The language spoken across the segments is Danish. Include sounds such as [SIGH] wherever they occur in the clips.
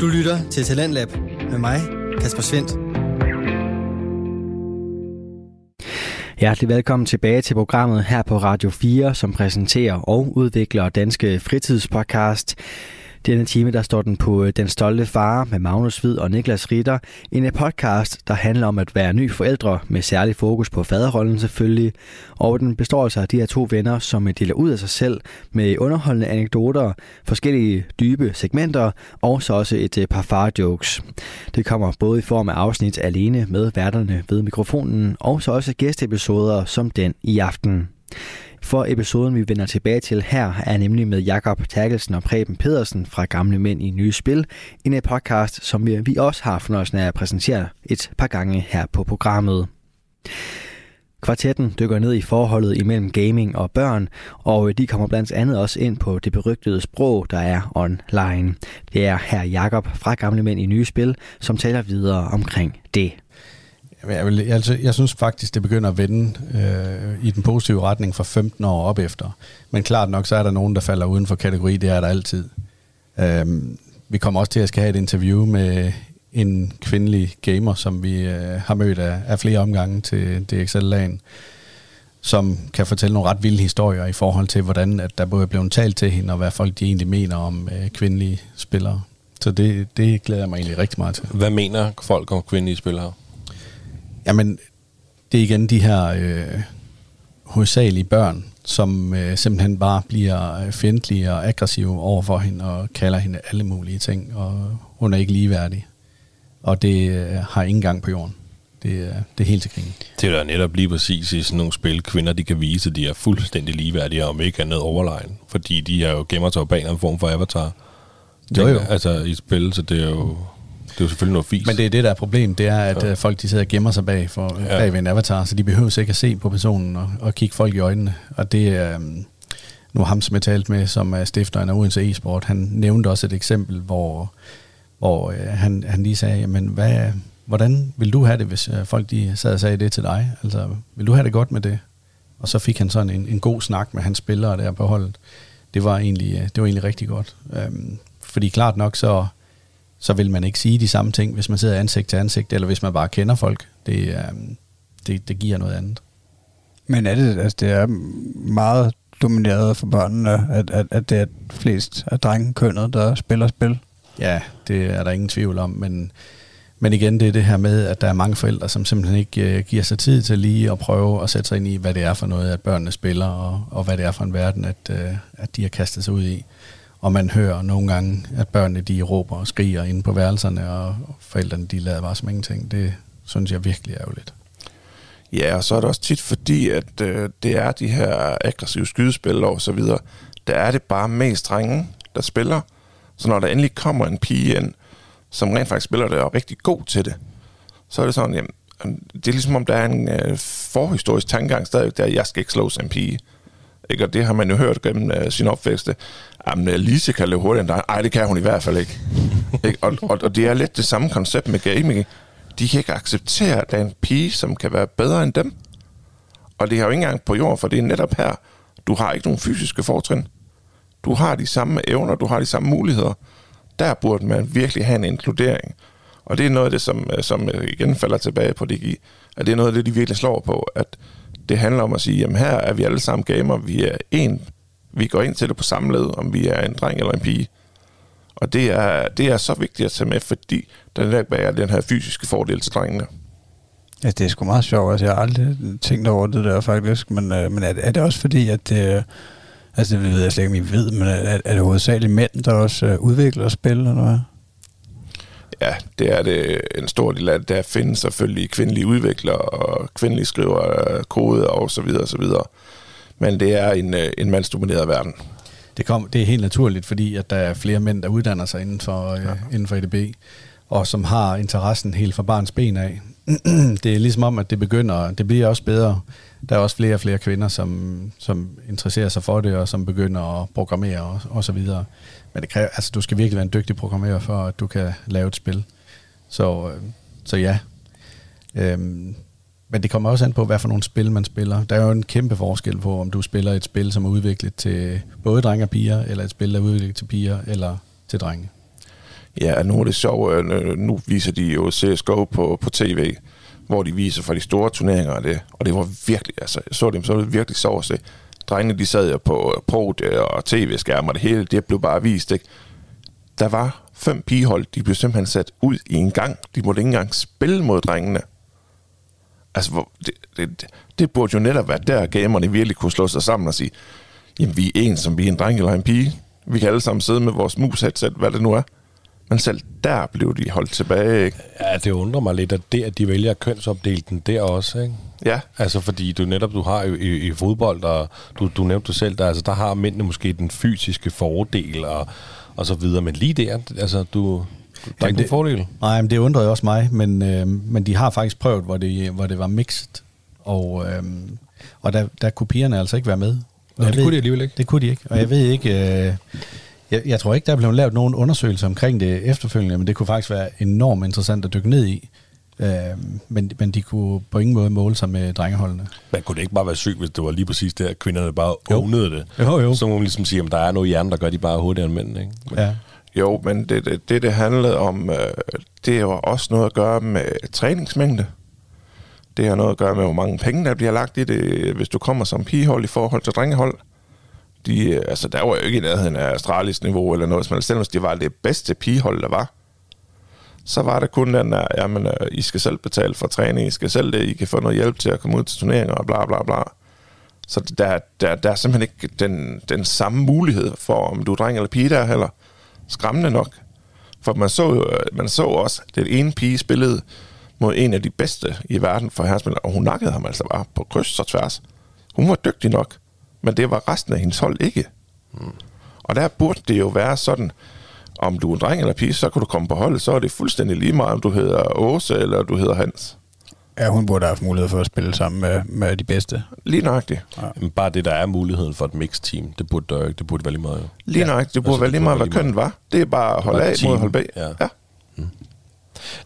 Du lytter til Talentlab med mig, Kasper Svendt. Hjertelig velkommen tilbage til programmet her på Radio 4, som præsenterer og udvikler Danske Fritidspodcast. Denne time der står den på øh, Den Stolte Far med Magnus Hvid og Niklas Ritter. En øh, podcast, der handler om at være ny forældre med særlig fokus på faderrollen selvfølgelig. Og den består altså af de her to venner, som øh, deler ud af sig selv med underholdende anekdoter, forskellige dybe segmenter og så også et par far-jokes. Det kommer både i form af afsnit alene med værterne ved mikrofonen og så også gæsteepisoder som den i aften. For episoden, vi vender tilbage til her, er nemlig med Jakob Terkelsen og Preben Pedersen fra Gamle Mænd i Nye Spil. En øh, podcast, som øh, vi også har fornøjelsen af at præsentere et par gange her på programmet. Kvartetten dykker ned i forholdet imellem gaming og børn, og øh, de kommer blandt andet også ind på det berygtede sprog, der er online. Det er her Jakob fra Gamle Mænd i Nye Spil, som taler videre omkring det. Jeg, vil, altså, jeg synes faktisk, det begynder at vende øh, i den positive retning fra 15 år op efter. Men klart nok, så er der nogen, der falder uden for kategori. Det er der altid. Øh, vi kommer også til at skal have et interview med en kvindelig gamer, som vi øh, har mødt af, af flere omgange til DXL-lagen, som kan fortælle nogle ret vilde historier i forhold til, hvordan at der både er blevet talt til hende, og hvad folk de egentlig mener om øh, kvindelige spillere. Så det, det glæder jeg mig egentlig rigtig meget til. Hvad mener folk om kvindelige spillere? Jamen, det er igen de her øh, hovedsagelige børn, som øh, simpelthen bare bliver øh, fjendtlige og aggressive over for hende og kalder hende alle mulige ting, og hun er ikke ligeværdig. Og det øh, har ingen gang på jorden. Det, øh, det er helt til krigen. Det er da netop lige præcis i sådan nogle spil, kvinder de kan vise, at de er fuldstændig ligeværdige, og om ikke andet overlegen. Fordi de er jo gemmer sig bag en form for avatar. Jo, jo. Altså i spil, så det er jo det er jo selvfølgelig noget fis. Men det er det, der er problem, det er, at ja. Øh, folk de sidder og gemmer sig bag, for, ja. bag ved en avatar, så de behøver ikke at se på personen og, og kigge folk i øjnene. Og det er... Um, nu ham, som jeg talte med, som er stifteren af Odense e-sport, han nævnte også et eksempel, hvor, hvor uh, han, han lige sagde, jamen, hvad, hvordan vil du have det, hvis uh, folk de sad og sagde det til dig? Altså, vil du have det godt med det? Og så fik han sådan en, en god snak med hans spillere der på holdet. Det var egentlig, det var egentlig rigtig godt. Um, fordi klart nok, så så vil man ikke sige de samme ting, hvis man sidder ansigt til ansigt, eller hvis man bare kender folk. Det, øh, det, det giver noget andet. Men er det, altså det er meget domineret for børnene, at, at, at det er flest af drengekønnet, der spiller spil? Ja, det er der ingen tvivl om, men, men igen, det er det her med, at der er mange forældre, som simpelthen ikke uh, giver sig tid til lige at prøve at sætte sig ind i, hvad det er for noget, at børnene spiller, og, og hvad det er for en verden, at, uh, at de har kastet sig ud i. Og man hører nogle gange, at børnene de råber og skriger inde på værelserne, og forældrene de lader bare som ingenting. Det synes jeg virkelig er ærgerligt. Ja, og så er det også tit fordi, at øh, det er de her aggressive skydespil og så videre, der er det bare mest drenge, der spiller. Så når der endelig kommer en pige ind, som rent faktisk spiller det og er rigtig god til det, så er det sådan, jamen, det er ligesom om der er en øh, forhistorisk tankegang stadigvæk, der jeg skal ikke slås en pige. Ikke? Og det har man jo hørt gennem uh, sin opvækst. Jamen, Lise kan løbe hurtigere end dig. Ej, det kan hun i hvert fald ikke. [LAUGHS] ikke? Og, og, og det er lidt det samme koncept med gaming. De kan ikke acceptere, at der er en pige, som kan være bedre end dem. Og det har jo ikke engang på jorden, for det er netop her, du har ikke nogen fysiske fortrin. Du har de samme evner, du har de samme muligheder. Der burde man virkelig have en inkludering. Og det er noget af det, som, som igen falder tilbage på DGI, at det er noget af det, de virkelig slår på, at det handler om at sige, jamen her er vi alle sammen gamer, vi er en, vi går ind til det på samme led, om vi er en dreng eller en pige. Og det er, det er så vigtigt at tage med, fordi der bærer den her fysiske fordel til drengene. Ja, det er sgu meget sjovt. Altså, jeg har aldrig tænkt over det der faktisk, men, øh, men er, er det også fordi, at det, altså det ved jeg slet ikke, om I ved, men er, er det hovedsageligt mænd, der også øh, udvikler spil, eller hvad? Ja, det er det en stor del af Der findes selvfølgelig kvindelige udviklere og kvindelige skriver kode og så videre og så videre. Men det er en, øh, en mandsdomineret verden. Det, kom, det er helt naturligt, fordi at der er flere mænd, der uddanner sig inden for, øh, ja. øh, inden for EDB, og som har interessen helt fra barns ben af. [CLEARS THROAT] det er ligesom om, at det begynder, det bliver også bedre. Der er også flere og flere kvinder, som, som interesserer sig for det, og som begynder at programmere og, og så videre. Men det kræver, altså, du skal virkelig være en dygtig programmerer, for at du kan lave et spil. Så, øh, så ja. Øhm, men det kommer også an på, hvad for nogle spil man spiller. Der er jo en kæmpe forskel på, om du spiller et spil, som er udviklet til både drenge og piger, eller et spil, der er udviklet til piger eller til drenge. Ja, nu er det sjovt. Øh, nu viser de jo CSGO på, på tv, hvor de viser fra de store turneringer og det. Og det var virkelig, altså, jeg så det, så var det virkelig sjovt at se. Drengene, de sad jo på podiet øh, og tv-skærm, og det hele, det blev bare vist, ikke? Der var fem pigehold, de blev simpelthen sat ud i en gang. De måtte ikke engang spille mod drengene. Altså, hvor, det, det, det burde jo netop være der, gamerne virkelig kunne slå sig sammen og sige, jamen, vi er en, som vi er en dreng eller en pige. Vi kan alle sammen sidde med vores mus-headset, hvad det nu er. Men selv der blev de holdt tilbage, ikke? Ja, det undrer mig lidt, at det, at de vælger at kønsopdele den der også, ikke? Ja, Altså, fordi du netop, du har jo i, i fodbold, og du, du nævnte selv, der, altså, der har mændene måske den fysiske fordel, og, og så videre. Men lige der, altså, du, der er Jamen, ikke det- fordel. Nej, men det undrede også mig, men, øh, men de har faktisk prøvet, hvor det, hvor det var mixed, og, øh, og der, der kunne pigerne altså ikke være med. Nå, Jeg det ved- kunne de alligevel ikke. Det kunne de ikke, og jeg ved ikke... Øh, jeg, jeg tror ikke, der er blevet lavet nogen undersøgelser omkring det efterfølgende, men det kunne faktisk være enormt interessant at dykke ned i. Øh, men, men de kunne på ingen måde måle sig med drengeholdene. Men kunne det ikke bare være sygt, hvis det var lige præcis det, at kvinderne bare Jo. ownede det? Jo, jo. Så må man ligesom sige, at der er noget hjerne, der gør de bare hurtigere end mænd, ikke? Men, Ja. jo, men det, det, det, det handlede om, øh, det har også noget at gøre med træningsmængde. Det har noget at gøre med, hvor mange penge, der bliver lagt i det, hvis du kommer som pigehold i forhold til drengehold. De, øh, altså, der var jo ikke i nærheden af Australiens niveau eller noget, men selvom de var det bedste pigehold, der var, så var det kun den der, jamen, øh, I skal selv betale for træning, I skal selv det, I kan få noget hjælp til at komme ud til turneringer og bla bla bla. Så der, der, der er simpelthen ikke den, den samme mulighed for, om du er dreng eller pige der heller. Skræmmende nok. For man så, jo, øh, man så også, at den ene pige spillede mod en af de bedste i verden for herrespillere, og hun nakkede ham altså bare på kryds og tværs. Hun var dygtig nok, men det var resten af hendes hold ikke. Mm. Og der burde det jo være sådan, om du er en dreng eller pige, så kan du komme på holdet, så er det fuldstændig lige meget, om du hedder Åse eller du hedder Hans. Ja, hun burde have haft mulighed for at spille sammen med, med de bedste. Lige nøjagtigt. Men bare det, der er muligheden for et mixed team, det burde der ikke. Det burde være lige meget. jo. Lige ja. nøjagtigt. Det burde Altså, være det lige meget, hvad kønnet var. Det er bare hold bare A et team. mod hold B. Ja. ja.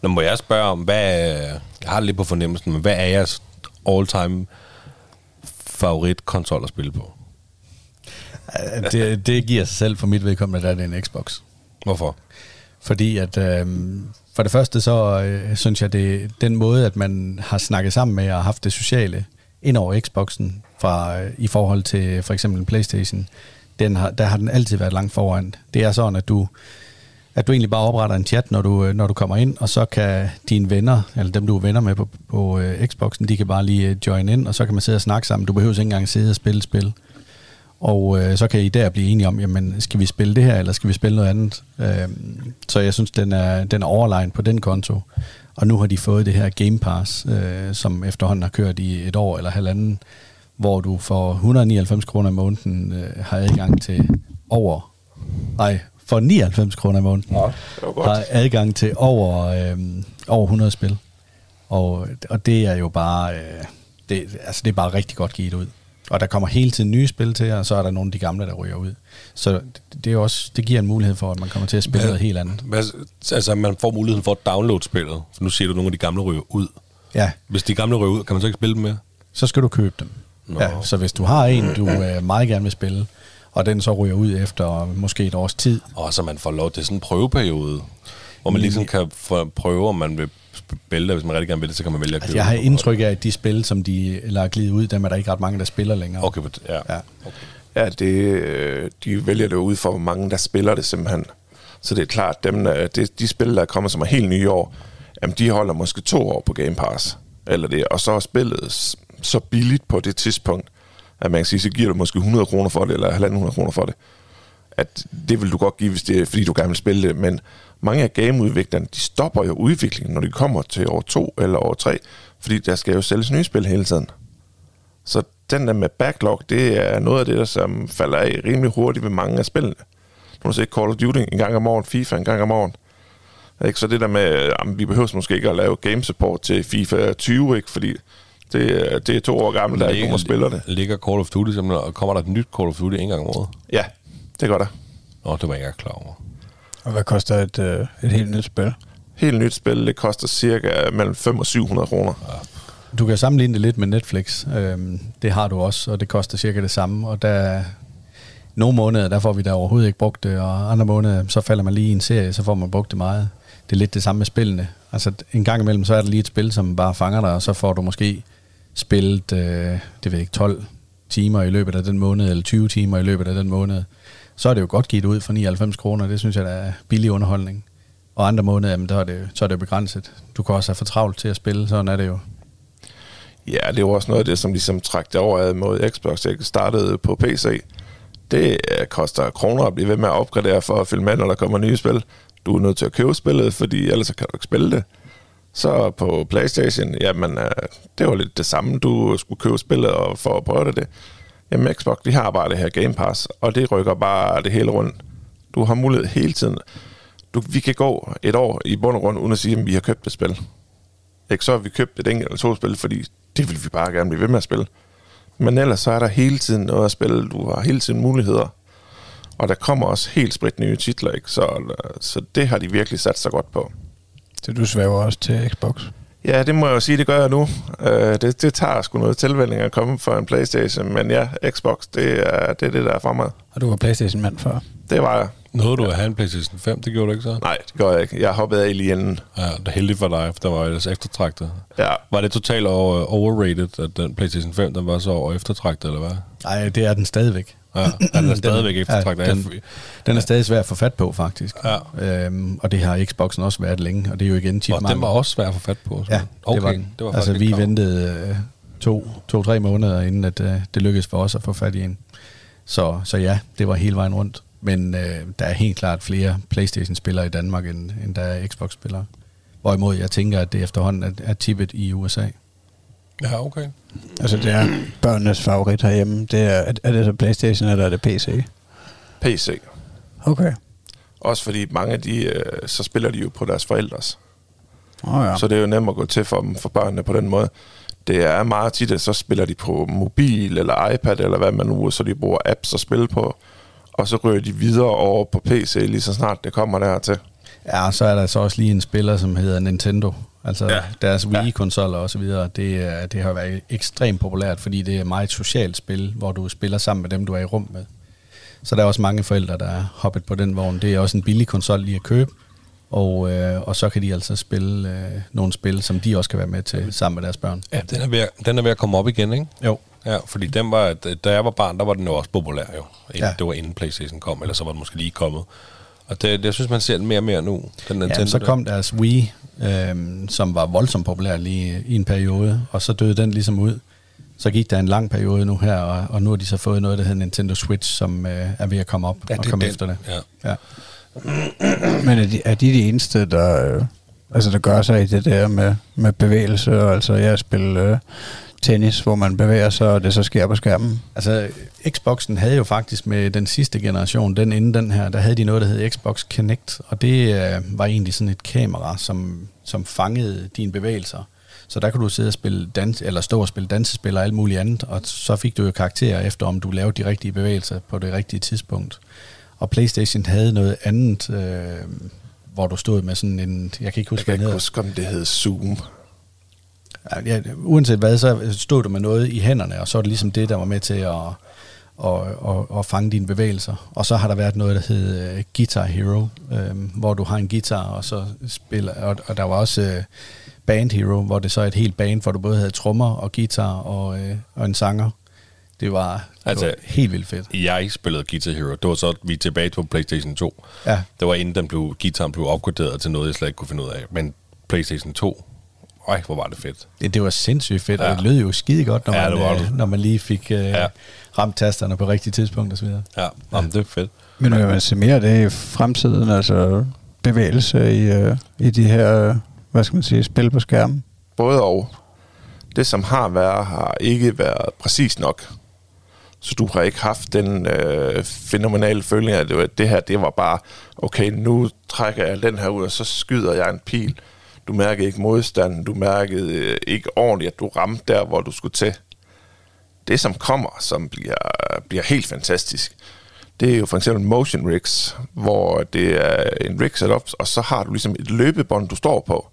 Nå, må jeg spørge om, hvad er, jeg har det lidt på fornemmelsen, men hvad er jeres all-time favorit konsol at spille på? Øh, Det, det giver sig selv for mit vedkommende, at det er en Xbox. Hvorfor? Fordi at øh, for det første så øh, synes jeg, det den måde, at man har snakket sammen med og haft det sociale ind over Xboxen fra, øh, i forhold til for eksempel Playstation, den har, der har den altid været langt foran. Det er sådan, at du, at du egentlig bare opretter en chat, når du, øh, når du kommer ind, og så kan dine venner, eller dem du er venner med på, på uh, Xboxen, de kan bare lige øh, join ind, og så kan man sidde og snakke sammen. Du behøver ikke engang sidde og spille spil. Og øh, så kan I der blive enige om, jamen, skal vi spille det her, eller skal vi spille noget andet? Øh, så jeg synes, den er, den er overlegen på den konto. Og nu har de fået det her Game Pass, øh, som efterhånden har kørt i et år eller halvanden, hvor du for 199 kroner i måneden øh, har adgang til over... Nej, for 99 kroner i måneden Det var godt. har adgang til over, øh, over 100 spil. Og, og det er jo bare... Øh, det, altså det er bare rigtig godt givet ud. Og der kommer hele tiden nye spil til, og så er der nogle af de gamle, der ryger ud. Så det, er også, det giver en mulighed for, at man kommer til at spille Hvad- noget helt andet. Hvad, altså, man får muligheden for at downloade spillet. For nu siger du, at nogle af de gamle ryger ud. Ja, Hvis de gamle ryger ud, kan man så ikke spille dem mere? så skal du købe dem. Nå. Ja, så hvis du har en, du øh, meget gerne vil spille, og den så ryger ud efter måske et års tid, Og så man får lov til sådan en prøveperiode, hvor man ligesom kan prøve, om man vil spille det. Hvis man rigtig gerne vil det, så kan man vælge at altså købe jeg har indtryk af, at de spil, som de lader glide ud, dem er der ikke ret mange, der spiller længere. Okay, but- ja. Ja. Ja, det, øh, de vælger det ud for, hvor mange der spiller det simpelthen. Så det er klart, dem, der- det, de spil, der kommer, som er helt nye i år, jamen, de holder måske to år på Game Pass. Eller det, og så er spillet så billigt på det tidspunkt, at man kan sige, så giver du måske 100 kroner for det, eller 1.500 kroner for det. At det vil du godt give, hvis det er, fordi du gerne vil spille det. Men mange af gameudviklerne, de stopper jo udviklingen, når de kommer til år to eller år tre, fordi der skal jo sælges nye spil hele tiden. Så den der med backlog, det er noget af det, der som falder af rimelig hurtigt ved mange af spillene. Nu har set Call of Duty en gang om året, FIFA en gang om året. Ikke? Så det der med, at vi behøver måske ikke at lave game support til FIFA 20, ikke? fordi det, er- det er to år gammelt, der er ikke nogen, der spiller det. Ligger Call of Duty og kommer der et nyt Call of Duty en gang om året? Ja, det gør der. Nå, det var jeg ikke klar over. Og hvad koster et, øh, et helt nyt spil? Helt nyt spil, det koster cirka mellem 500 og 700 kroner. Du kan sammenligne det lidt med Netflix. Øhm, det har du også, og det koster cirka det samme. Og der, nogle måneder, der får vi da overhovedet ikke brugt det, og andre måneder, så falder man lige i en serie, så får man brugt det meget. Det er lidt det samme med spillene. Altså en gang imellem, så er der lige et spil, som bare fanger dig, og så får du måske spillet, øh, det ved jeg ikke, 12 timer i løbet af den måned, eller 20 timer i løbet af den måned. Så er det jo godt givet ud for 99 kroner, det synes jeg, der er billig underholdning. Og andre måneder, jamen, der er det, så er det begrænset. Du kan også have for travlt til at spille, sådan er det jo. Ja, det var også noget af det, som ligesom trak det over mod Xbox. Jeg startede på PC. Det øh, koster kroner at blive ved med at opgradere for at filme med, når der kommer nye spil. Du er nødt til at købe spillet, fordi ellers kan du ikke spille det. Så på Playstation, jamen, øh, det var lidt det samme. Du skulle købe spillet og for at prøve det. Jamen, Xbox, de har bare det her Game Pass, og det rykker bare det hele rundt. Du har mulighed hele tiden. Du, vi kan gå et år i bund og grund, uden at sige, at vi har købt et spil. Ikke så har vi købt et enkelt eller to spil, fordi det vil vi bare gerne blive ved med at spille. Men ellers så er der hele tiden noget at spille. Du har hele tiden muligheder. Og der kommer også helt sprit nye titler, ikke? Så, så det har de virkelig sat sig godt på. Så du svæver også til Xbox? Ja, det må jeg jo sige, det gør jeg nu. Uh, det, det tager sgu noget tilvænning at komme fra en Playstation, men ja, Xbox, det er det, er det der er fremad. Og du var Playstation-mand før? Det var jeg. Nåede du at have en PlayStation 5? Det gjorde du ikke så? Nej, det gjorde jeg ikke. Jeg hoppede af lige inden. Ja, det er heldigt for dig, for der var ellers eftertragtet. Ja. Var det totalt overrated, at den PlayStation 5 den var så over eftertragtet, eller hvad? Nej, det er den stadigvæk. Ja, [CLEARS THROAT] den er stadigvæk eftertragtet. Ja, den, den er stadig svær at få fat på, faktisk. Ja. Øhm, og det har Xboxen også været længe, og det er jo igen tit Og den var også svær at få fat på. Så. Ja, okay. det var den. Det var altså, vi ventede øh, to, to-tre måneder, inden at, øh, det lykkedes for os at få fat i en. Så, så ja, det var hele vejen rundt. Men øh, der er helt klart flere Playstation-spillere i Danmark, end, end der er Xbox-spillere. Hvorimod jeg tænker, at det efterhånden er, er tippet i USA. Ja, okay. Altså, det er børnenes favorit herhjemme. Det er, er det så Playstation, eller er det PC? PC. Okay. Også fordi mange af de, øh, så spiller de jo på deres forældres. Oh, ja. Så det er jo nemt at gå til for dem, for børnene på den måde. Det er meget tit, at så spiller de på mobil eller iPad, eller hvad man nu, så de bruger apps at spille på. Og så rører de videre over på PC, lige så snart det kommer dertil. Ja, og så er der så også lige en spiller, som hedder Nintendo. Altså Ja. deres Wii-konsoller og så videre. Det, er- det har været ekstremt populært, fordi det er meget et socialt spil, hvor du spiller sammen med dem, du er i rum med. Så der er også mange forældre, der er hoppet på den vogn. Det er også en billig konsol lige at købe. Og, øh, og så kan de altså spille øh, nogle spil, som de også kan være med til sammen med deres børn. Ja, den er, ved at, den er ved at komme op igen, ikke? Jo. Ja, fordi den var, da jeg var barn, der var den jo også populær jo. Inden, Ja. Det var inden Playstation kom, eller så var den måske lige kommet. Og det, det jeg synes man ser den mere og mere nu. Den Ja, Nintendo så der. kom deres Wii, øh, som var voldsomt populær lige i en periode, og så døde den ligesom ud. Så gik der en lang periode nu her, og, og nu har de så fået noget, der hedder Nintendo Switch, som øh, er ved at komme op Ja, og komme den. efter det. Ja. Ja. [CLEARS THROAT] Men er de, er de de eneste, der, øh, altså, der gør sig i det der med, med bevægelse? Og altså, jeg spiller øh, tennis, hvor man bevæger sig, og det så sker på skærmen. Altså, Xboxen havde jo faktisk med den sidste generation, den inden den her, der havde de noget, der hed Xbox Kinect, og det øh, var egentlig sådan et kamera, som, som fangede dine bevægelser. Så der kunne du sidde og spille dans, eller stå og spille dansespil og alt muligt andet, og så fik du jo karakterer efter, om du lavede de rigtige bevægelser på det rigtige tidspunkt. Og Playstation havde noget andet, øh, hvor du stod med sådan en, jeg kan ikke Jeg huske, kan hvad den ikke huske, om det hed Zoom. Ja, uanset hvad, så stod du med noget i hænderne, og så er det ligesom det, der var med til at, at, at, at fange dine bevægelser. Og så har der været noget, der hed uh, Guitar Hero, øh, hvor du har en guitar, og så spiller, og, og der var også uh, Band Hero, hvor det så er et helt band, hvor du både havde trommer og guitar og, øh, og en sanger. Det var, det Altså- var helt vildt fedt. Jeg spillede Guitar Hero. Det var så, vi er tilbage på Playstation 2. Ja. Det var inden den blev, guitaren blev opgraderet til noget, jeg slet ikke kunne finde ud af. Men Playstation 2, øj, hvor var det fedt. Det, det var sindssygt fedt, ja. Og det lød jo skide godt, når, Ja, man, det var øh, det. når man lige fik øh, Ja. ramt tasterne på rigtige tidspunkt osv. Ja, Jamen, det er fedt. Men vil man se mere af det i fremtiden, altså bevægelse i, øh, i de her, øh, hvad skal man sige, spil på skærmen? Både og. Det, som har været, har ikke været præcis nok. Så du har ikke haft den øh, fænomenale følelse af, at det, var- det her, det var bare, okay, nu trækker jeg den her ud, og så skyder jeg en pil. Du mærkede ikke modstanden, du mærkede øh, ikke ordentligt, at du ramte der, hvor du skulle til. Det, som kommer, som bliver, bliver helt fantastisk, det er jo for eksempel motion rigs, hvor det er en rig setup, og så har du ligesom et løbebånd, du står på.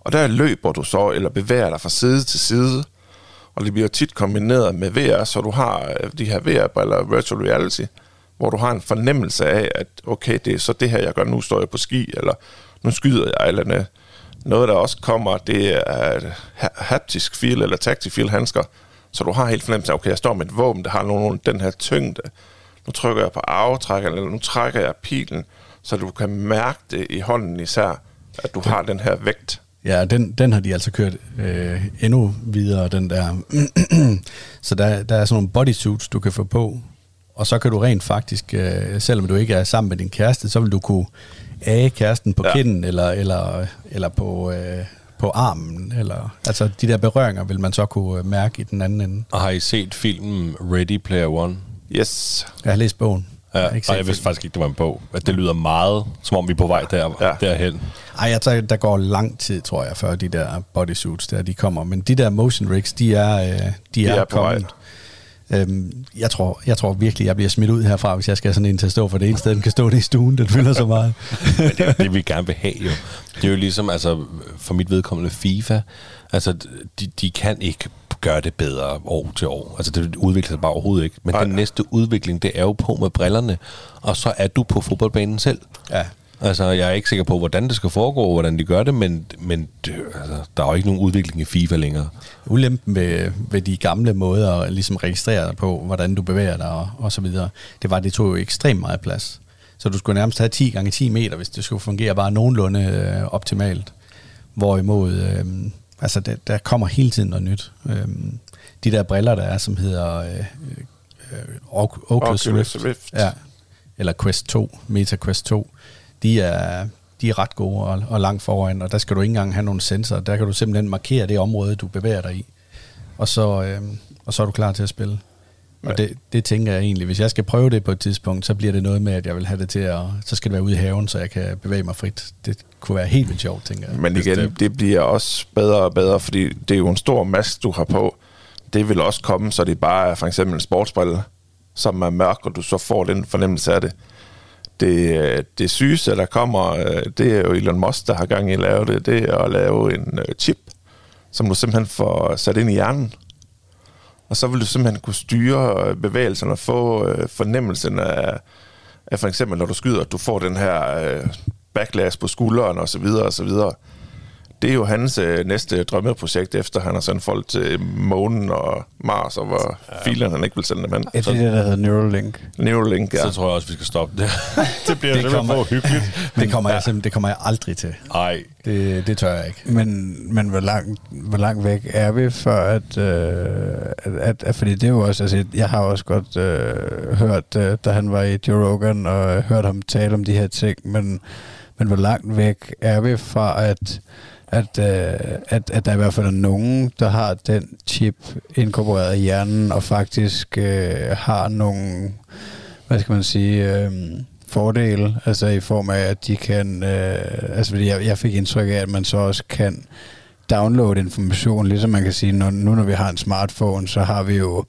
Og der løber du så, eller bevæger dig fra side til side, og det bliver tit kombineret med VR, så du har øh, de her VR-briller, virtual reality, hvor du har en fornemmelse af, at okay, det er så det her, jeg gør, nu står jeg på ski, eller nu skyder jeg, eller noget. Der også kommer, det er haptisk feel, eller tactic feel handsker, så du har helt fornemmelse af, okay, jeg står med et våben, der har nogen, den her tyngde. Nu trykker jeg på aftrækkeren, eller nu trækker jeg pilen, så du kan mærke det i hånden især, at du har den her vægt. Ja, den, den har de altså kørt øh, endnu videre, den der. [CLEARS THROAT] så der, der er sådan nogle bodysuits, du kan få på, og så kan du rent faktisk, øh, selvom du ikke er sammen med din kæreste, så vil du kunne af kæresten på ja. kinden, eller, eller, eller på, øh, på armen, eller altså de der berøringer vil man så kunne øh, mærke i den anden ende. Og har I set filmen Ready Player One? Yes. Jeg har læst bogen. Ja, jeg, ikke jeg vidste faktisk ikke, det var en bog. At det lyder meget, som om vi er på vej der, ja. derhen. Ej, jeg tager, der går lang tid, tror jeg, før de der bodysuits der, de kommer. Men de der motion rigs, de er, øh, de, de er, er kommet. Øhm, jeg, tror, jeg tror virkelig, jeg bliver smidt ud herfra, hvis jeg skal sådan en til at stå, for det eneste, den kan stå det i stuen, den fylder så meget. [LAUGHS] Men det er det, vi gerne vil have jo. Det er jo ligesom, altså, for mit vedkommende FIFA, altså, de, de kan ikke gøre det bedre år til år. Altså, det udvikler sig bare overhovedet ikke. Men Ej, den næste udvikling, det er jo på med brillerne, og så er du på fodboldbanen selv. Ja. Altså, jeg er ikke sikker på, hvordan det skal foregå, hvordan de gør det, men, men altså, der er jo ikke nogen udvikling i FIFA længere. Ulempen ved, ved de gamle måder at ligesom registrere dig på, hvordan du bevæger dig og, og så videre, det var, at det tog jo ekstremt meget plads. Så du skulle nærmest have 10 gange 10 meter, hvis det skulle fungere bare nogenlunde øh, optimalt. Hvorimod, øh, altså der, der kommer hele tiden noget nyt. Øh, de der briller, der er, som hedder øh, øh, Oculus, Oculus Rift, Rift. Ja, eller Quest 2, Meta Quest 2, de er, de er ret gode og, og langt foran, og der skal du ikke engang have nogle sensorer. Der kan du simpelthen markere det område, du bevæger dig i, og så, øh, og så er du klar til at spille. Ja. Og det, det tænker jeg egentlig, hvis jeg skal prøve det på et tidspunkt, så bliver det noget med, at jeg vil have det til at, så skal det være ude i haven, så jeg kan bevæge mig frit. Det kunne være helt vildt sjovt, tænker jeg. Men igen, det, det bliver også bedre og bedre, fordi det er jo en stor mask, du har på. Det vil også komme, så det bare er for eksempel en sportsbrille, som er mørk, og du så får den fornemmelse af det det, øh, det sygeste, der kommer, øh, det er jo Elon Musk, der har gang i at lave det, det er at lave en øh, chip, som du simpelthen får sat ind i hjernen. Og så vil du simpelthen kunne styre bevægelserne og få fornemmelsen af, af for eksempel, når du skyder, at du får den her backlash på skulderen og så videre og så videre det er jo hans øh, næste drømmeprojekt, efter han har sendt folk til månen og Mars, og hvor ja. filen han ikke vil sende dem ind. Er det det, der hedder Neuralink? Neuralink, ja. Så tror jeg også, vi skal stoppe det. [LAUGHS] det bliver det kommer, for hyggeligt. [LAUGHS] det, kommer jeg, det kommer jeg aldrig til. Nej. Det, det tør jeg ikke. Men, men hvor, langt, hvor langt væk er vi for at, øh, at, at, at... Fordi det er jo også... Altså, jeg har også godt øh, hørt, øh, da han var i Joe Rogan, og hørt ham tale om de her ting, men, men hvor langt væk er vi fra at at, øh, at, at der i hvert fald er nogen, der har den chip inkorporeret i hjernen, og faktisk øh, har nogle, hvad skal man sige, øh, fordele, altså i form af, at de kan, øh, altså fordi jeg, jeg fik indtryk af, at man så også kan downloade information, ligesom man kan sige, når, nu når vi har en smartphone, så har vi jo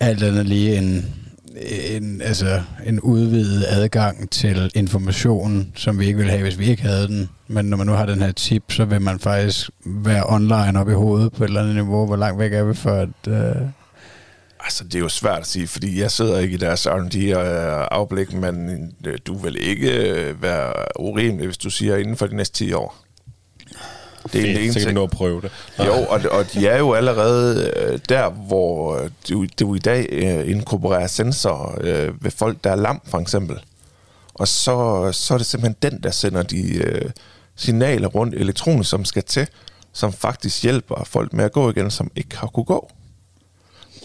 alt andet lige en, en, altså en udvidet adgang til information, som vi ikke ville have, hvis vi ikke havde den. Men når man nu har den her chip, så vil man faktisk være online op i hovedet på et eller andet niveau. Hvor langt væk er vi for at... Uh... Altså, det er jo svært at sige, fordi jeg sidder ikke i deres R&D-afblik, øh, men øh, du vil ikke være urimelig, hvis du siger inden for de næste 10 år. Det er Fedt, en så kan du at prøve det. Jo, og, og de er jo allerede øh, der, hvor du, du i dag øh, inkorporerer sensorer øh, ved folk, der er lam, for eksempel. Og så, så er det simpelthen den, der sender de øh, signaler rundt elektronisk, som skal til, som faktisk hjælper folk med at gå igen, som ikke har kunne gå.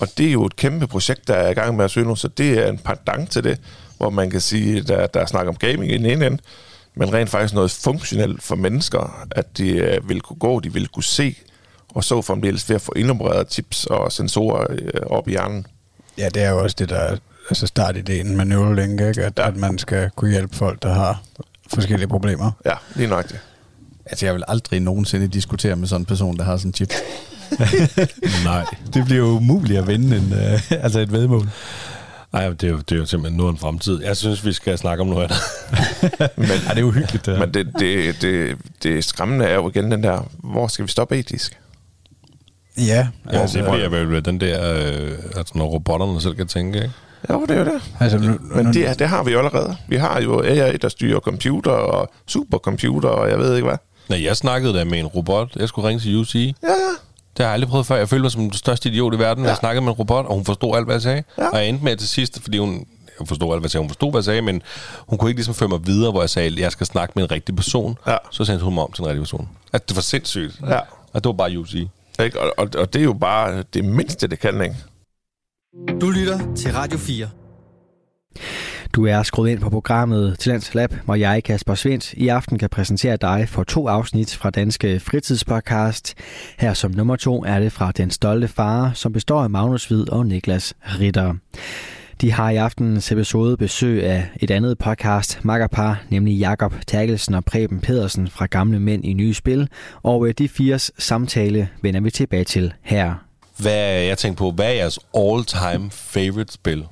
Og det er jo et kæmpe projekt, der er i gang med at søge nu, så det er en pendant til det, hvor man kan sige, der, der er snak om gaming i den ene ende, men rent faktisk noget funktionelt for mennesker, at de øh, vil kunne gå, de vil kunne se, og så fremdeles ved at få indopereret chips og sensorer øh, op i hjernen. Ja, det er jo også det, der er altså startideen med Neuralink, ikke? At, ja. at man skal kunne hjælpe folk, der har forskellige problemer. Ja, lige nok det. Altså, jeg vil aldrig nogensinde diskutere med sådan en person, der har sådan en chip. [LAUGHS] Nej. Det bliver jo umuligt at vinde en, uh, altså et vedmål. Nej, det er, jo, det er jo simpelthen noget en fremtid. Jeg synes, vi skal snakke om noget andet. [LAUGHS] men, ja, det er jo hyggeligt. Det men det, det, det, det skræmmende er jo igen den der, hvor skal vi stoppe etisk? Ja. ja altså, det bliver vel den der, øh, altså når robotterne selv kan tænke, ikke? Jo, det er jo det. Altså, nu, Men det, det har vi jo allerede. Vi har jo AI, der styrer computer og supercomputer, og jeg ved ikke hvad. Nej, jeg snakkede da med en robot. Jeg skulle ringe til UC. Ja, ja. Det har jeg aldrig prøvet før. Jeg følte mig som den største idiot i verden, når Ja. jeg snakkede med en robot, og hun forstod alt, hvad jeg sagde. Ja. Og jeg endte med til sidst, fordi hun jeg forstod alt, hvad jeg sagde. Hun forstod, hvad jeg sagde, men hun kunne ikke ligesom føre mig videre, hvor jeg sagde, at jeg skal snakke med en rigtig person. Ja. Så sendte hun mig om til en rigtig person. At det var sindssygt. Ja. Og det var bare UC. Ikke? Og, og, og det er jo bare det mindste, det kan, ikke? Du lytter til Radio 4. Du er skruet ind på programmet Talents Lab, hvor jeg, Kasper Svendt, i aften kan præsentere dig for to afsnit fra Danske Fritidspodcast. Her som nummer to er det fra Den Stolte Far, som består af Magnus Hvid og Niklas Ritter. De har i aftenens episode besøg af et andet podcast, makkerpar, nemlig Jakob Terkelsen og Preben Pedersen fra Gamle Mænd i Nye Spil, og øh, de fires samtale vender vi tilbage til her. Hvad, jeg tænkte på, hvad er jeres all-time favorite spil?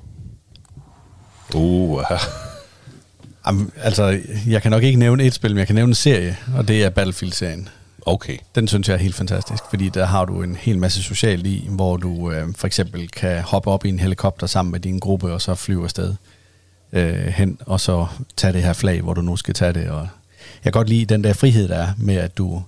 Uh, Jamen, altså, jeg kan nok ikke nævne et spil, men jeg kan nævne en serie, og det er Battlefield-serien. okay. Den synes jeg er helt fantastisk, fordi der har du en hel masse socialt i, hvor du øh, for eksempel kan hoppe op i en helikopter sammen med din gruppe, og så flyve afsted øh, hen, og så tage det her flag, hvor du nu skal tage det. Og jeg kan godt lide den der frihed, der er med, at du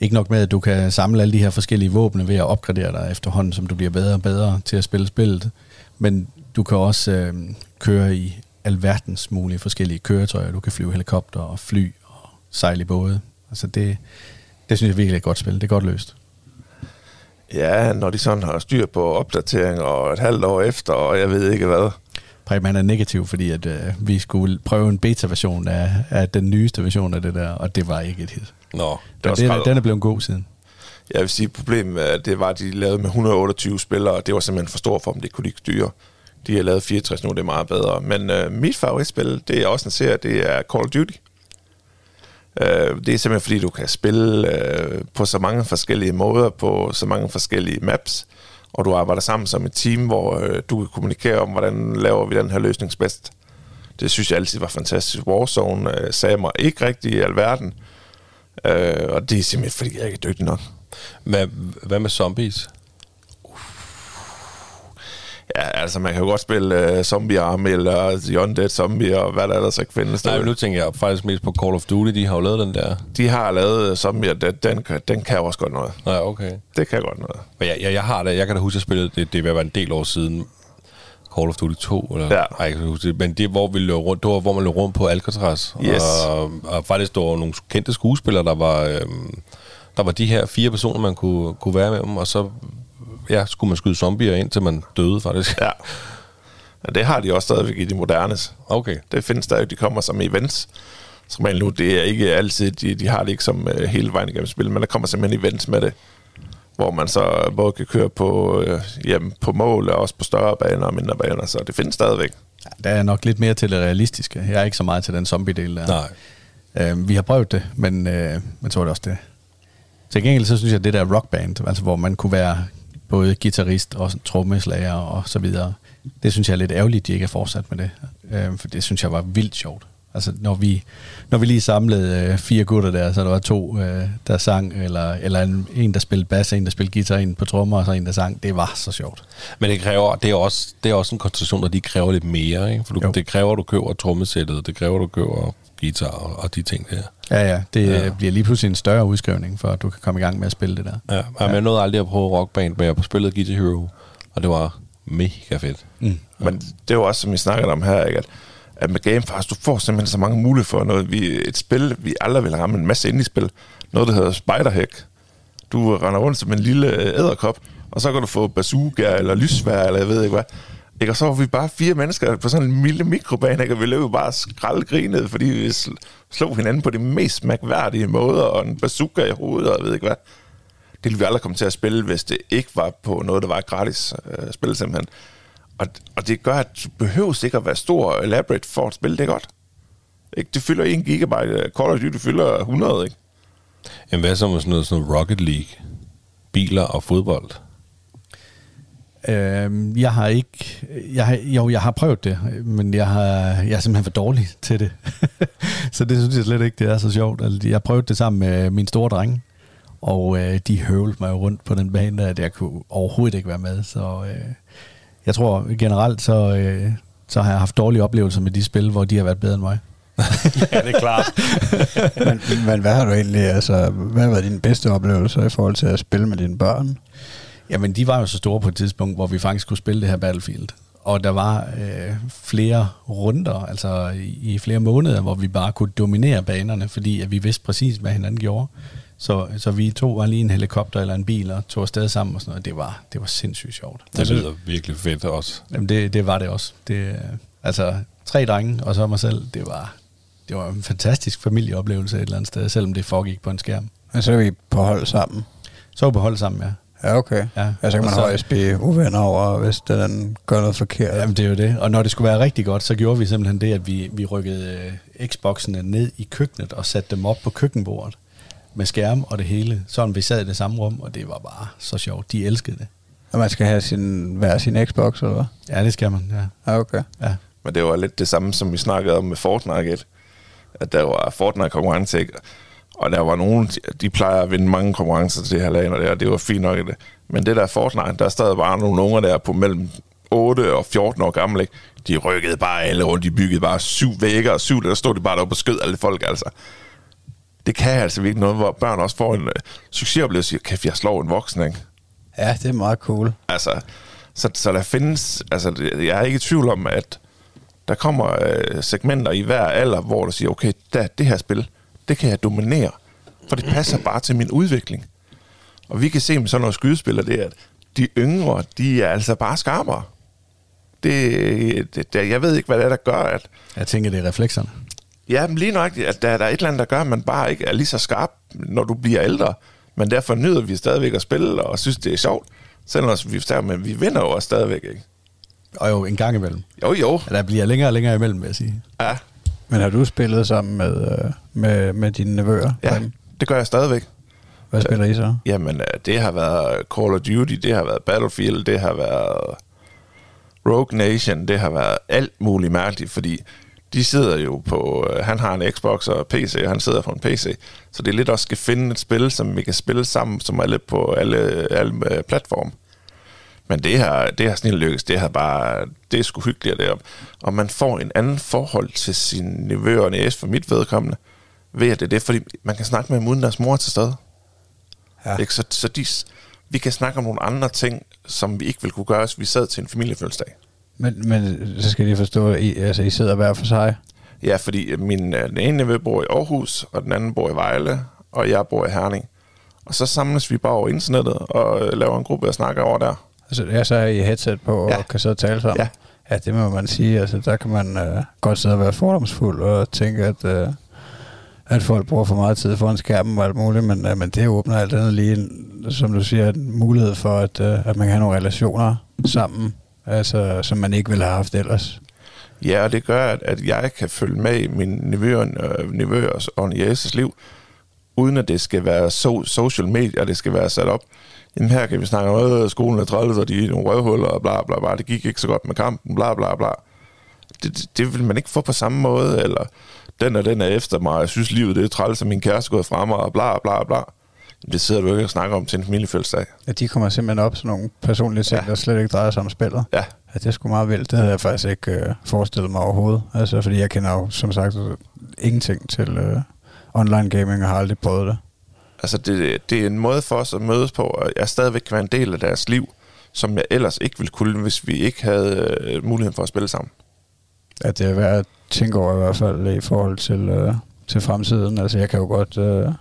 ikke nok med, at du kan samle alle de her forskellige våben ved at opgradere dig efterhånden, som du bliver bedre og bedre til at spille spillet, men du kan også øh, køre i alverdens mulige forskellige køretøjer. Du kan flyve helikopter og fly og sejle i både. Altså det, det synes jeg virkelig er et godt spil. Det er godt løst. Ja, når de sådan har styr på opdatering og et halvt år efter, og jeg ved ikke hvad. Preben han er negativ, fordi at, øh, vi skulle prøve en beta-version af, af den nyeste version af det der, og det var ikke et hit. Nå, var Men den, den er blevet god siden. Jeg vil sige, problemet det var, at de lavede med 128 spillere, og det var simpelthen for stort for dem, det kunne de ikke styre. De har lavet 64 nu, det er meget bedre. Men øh, mit favoritspil, det er også en serie, det er Call of Duty. Øh, det er simpelthen fordi, du kan spille øh, på så mange forskellige måder, på så mange forskellige maps, og du arbejder sammen som et team, hvor øh, du kan kommunikere om, hvordan laver vi den her løsning bedst. Det synes jeg altid var fantastisk. Warzone øh, sagde mig ikke rigtig i alverden, øh, og det er simpelthen fordi, jeg ikke er dygtig nok. hvad, hvad med zombies? Ja, altså man kan jo godt spille uh, Zombie Army eller The Undead Zombie og hvad der ellers ikke findes. Nej, men nu tænker jeg faktisk mest på Call of Duty. De har jo lavet den der. De har lavet Zombie, og den, den, kan- den kan også godt noget. Nej, okay. Det kan godt noget. Men jeg, jeg, jeg har det. Jeg kan da huske, at jeg spillede det. Det være en del år siden. Call of Duty 2, eller? Ja. Ej, jeg kan ikke huske det. Men det, hvor vi løb rundt, det var, hvor man løb rundt på Alcatraz. Yes. Og, og faktisk, der var nogle kendte skuespillere, der var, øhm, der var de her fire personer, man kunne, kunne være med dem, og så ja, skulle man skyde zombier ind, til man døde, faktisk. Ja. Men det har de også stadigvæk i de modernes. Okay. Det findes stadig, de kommer som events. Som regel nu, det er ikke altid, de, de har det ikke som uh, hele vejen igennem spil, men der kommer simpelthen events med det, hvor man så både kan køre på, uh, jamen, på mål, og også på større baner og mindre baner, så det findes stadigvæk. Der er nok lidt mere til det realistiske. Jeg er ikke så meget til den zombie-del der. Nej. Øh, vi har prøvet det, men, øh, men så var det også det. Til gengæld så synes jeg, at det der rockband, altså hvor man kunne være både guitarist og trommeslager og så videre, det synes jeg er lidt ærgerligt, at de ikke er fortsat med det. Øh, for det synes jeg var vildt sjovt. Altså når vi, når vi lige samlede øh, fire gutter der, så der var to, øh, der sang, eller, eller en, en, der spillede bass, en, der spillede guitar, en på trommer, og så en, der sang. Det var så sjovt. Men det kræver, det er også, det er også en koncentration, der de kræver lidt mere, ikke? For du, Jo. det kræver, at du køber trommesættet, det kræver, at du køber guitar og, og de ting der. Ja, ja. Det Ja. ja. bliver lige pludselig en større udskrivning, for at du kan komme i gang med at spille det der. Ja, ja. jeg nåede aldrig at prøve rockband, men jeg har spillet Guitar Hero, og det var mega fedt. Mm. Men det er jo også, som vi snakkede om her, ikke? At, at med Game Pass, du får simpelthen så mange muligheder for noget. Vi, et spil, vi aldrig vil ramme en masse indie-spil. Noget, der hedder Spiderhack. Du render rundt som en lille æderkop, og så kan du få bazooka eller lysvær, eller jeg ved ikke hvad. Ikke? Og så var vi bare fire mennesker på sådan en lille mikrobane, ikke? og vi løb bare skraldgrinede, fordi vi sl- slog hinanden på de mest mærkværdige måder, og en bazooka i hovedet, og jeg ved ikke hvad. Det ville vi aldrig komme til at spille, hvis det ikke var på noget, der var gratis øh, spil simpelthen. Og, og det gør, at du behøver ikke at være stor og elaborate for at spille det godt. Ikke? Det fylder 1 gigabyte. Call of Duty fylder 100, ikke? Jamen, hvad så med sådan noget, sådan noget Rocket League? Biler og fodbold? Øhm, jeg har ikke... Jeg har, jo, jeg har prøvet det, men jeg, har, jeg er simpelthen for dårlig [LAUGHS] til det. [LAUGHS] så det synes jeg slet ikke, det er så sjovt. Altså, jeg prøvede det sammen med min store drenge, og øh, de høvlede mig jo rundt på den bane der, at jeg kunne overhovedet ikke være med. Så øh, jeg tror generelt, så, øh, så har jeg haft dårlige oplevelser med de spil, hvor de har været bedre end mig. [LAUGHS] ja, det er klart. men, men hvad har du egentlig, altså, hvad har været dine bedste oplevelser i forhold til at spille med dine børn? Jamen, de var jo så store på et tidspunkt, hvor vi faktisk skulle spille det her Battlefield. Og der var øh, flere runder, altså i, i flere måneder, hvor vi bare kunne dominere banerne, fordi at vi vidste præcis, hvad hinanden gjorde. Så, så vi to var lige en helikopter eller en bil og tog afsted sammen og sådan noget. Det var, det var sindssygt sjovt. Det lyder virkelig fedt også. Jamen det, det var det også. Det, altså tre drenge og så mig selv, det var, det var en fantastisk familieoplevelse et eller andet sted, selvom det foregik på en skærm. Men så er vi på hold sammen? Så er vi på hold sammen, ja. Ja, okay. Ja. Altså kan man så, højst blive uvenner over, hvis den gør noget forkert. Jamen det er jo det. Og når det skulle være rigtig godt, så gjorde vi simpelthen det, at vi, vi rykkede uh, Xboxene ned i køkkenet og satte dem op på køkkenbordet med skærm og det hele. Sådan vi sad i det samme rum, og det var bare så sjovt. De elskede det. Og man skal have sin, hver sin Xbox, eller hvad? Ja, det skal man, ja. Ja, okay. Ja. Men det var lidt det samme, som vi snakkede om med Fortnite, at der var Fortnite-konkurrence, ikke? Og der var nogen, de plejer at vinde mange konkurrencer til her lag, og det, og det var fint nok det. Men det der Fortnite, der er stadig bare nogle unger der på mellem 8 og 14 år gamle, ikke? De rykkede bare alle rundt, de byggede bare syv vægge og syv, der stod de bare deroppe og skød alle folk, altså. Det kan altså virkelig noget, hvor børn også får en uh, succesoplevelse, kan jeg slå en voksen, ikke? Ja, det er meget cool. Altså, så, så der findes, altså jeg er ikke i tvivl om, at der kommer uh, segmenter i hver alder, hvor du siger, okay, der, det her spil, det kan jeg dominere, for det passer [CLEARS THROAT] bare til min udvikling. Og vi kan se med sådan noget skydespil, det er, at de yngre, de er altså bare skarpere. Det, det, det, jeg ved ikke, hvad det er, der gør, at... Jeg tænker, det er reflekserne. Ja, men lige nok, at der, der er et eller andet, der gør, at man bare ikke er lige så skarp, når du bliver ældre. Men derfor nyder vi stadigvæk at spille, og synes, det er sjovt. Selvom vi, men vi vinder jo også stadigvæk, ikke? Og jo, en gang imellem. Jo, jo. Ja, der bliver længere og længere imellem, vil jeg sige. Ja. Men har du spillet sammen med, øh, med, med dine nevøer? Ja, det gør jeg stadigvæk. Hvad spiller I så? Jamen, det har været Call of Duty, det har været Battlefield, det har været Rogue Nation, det har været alt muligt mærkeligt, fordi de sidder jo på, han har en Xbox og PC, og han sidder på en PC, så det er lidt også skal finde et spil, som vi kan spille sammen, som er lidt på alle, alle platforme. Men det her, det her sådan lykkes, det har bare, det er sgu hyggeligt deroppe. Og man får en anden forhold til sine nevøer og næse for mit vedkommende, ved at det er det, fordi man kan snakke med dem uden deres mor til stede. Ja. Ikke? Så, så de, vi kan snakke om nogle andre ting, som vi ikke ville kunne gøre, hvis vi sad til en familiefødselsdag. Men, men så skal de forstå, at I, altså, I sidder hver for sig? Ja, fordi min, den ene nevø bor i Aarhus, og den anden bor i Vejle, og jeg bor i Herning. Og så samles vi bare over internettet og laver en gruppe og snakker over der. Altså, jeg så er I headset på og ja. kan så tale sammen? Ja. Ja, det må man sige. Altså, der kan man øh, godt sidde og være fordomsfuld og tænke, at, øh, at folk bruger for meget tid foran skærmen og alt muligt, men, øh, men det åbner alt andet lige, en, som du siger, en mulighed for, at, øh, at man kan have nogle relationer sammen, altså, som man ikke ville have haft ellers. Ja, og det gør, at, at jeg kan følge med i min nevøer, øh, nevøers og Nieses liv, uden at det skal være so, social media, det skal være sat op jamen her kan vi snakke om, at skolen er træls, og de er nogle røvhuller, og bla bla bla, det gik ikke så godt med kampen, bla bla bla. Det, det, det vil man ikke få på samme måde, eller den og den er efter mig, jeg synes livet det er træls, og min kæreste gået fra mig, og bla bla bla. Det sidder du ikke og snakker om til en familiefødselsdag. Ja, de kommer simpelthen op sådan nogle personlige ting, ja. der slet ikke drejer sig om spillet. Ja. ja det sgu meget vildt. Det havde jeg faktisk ikke øh, forestillet mig overhovedet. Altså, fordi jeg kender jo, som sagt, ingenting til øh, online gaming, og har aldrig prøvet det. Altså, det, det er en måde for os at mødes på, og jeg stadigvæk kan være en del af deres liv, som jeg ellers ikke ville kunne, hvis vi ikke havde øh, muligheden for at spille sammen. Ja, det er værd at tænke over i hvert fald i forhold til, øh, til fremtiden. Altså, jeg kan jo godt... Øh,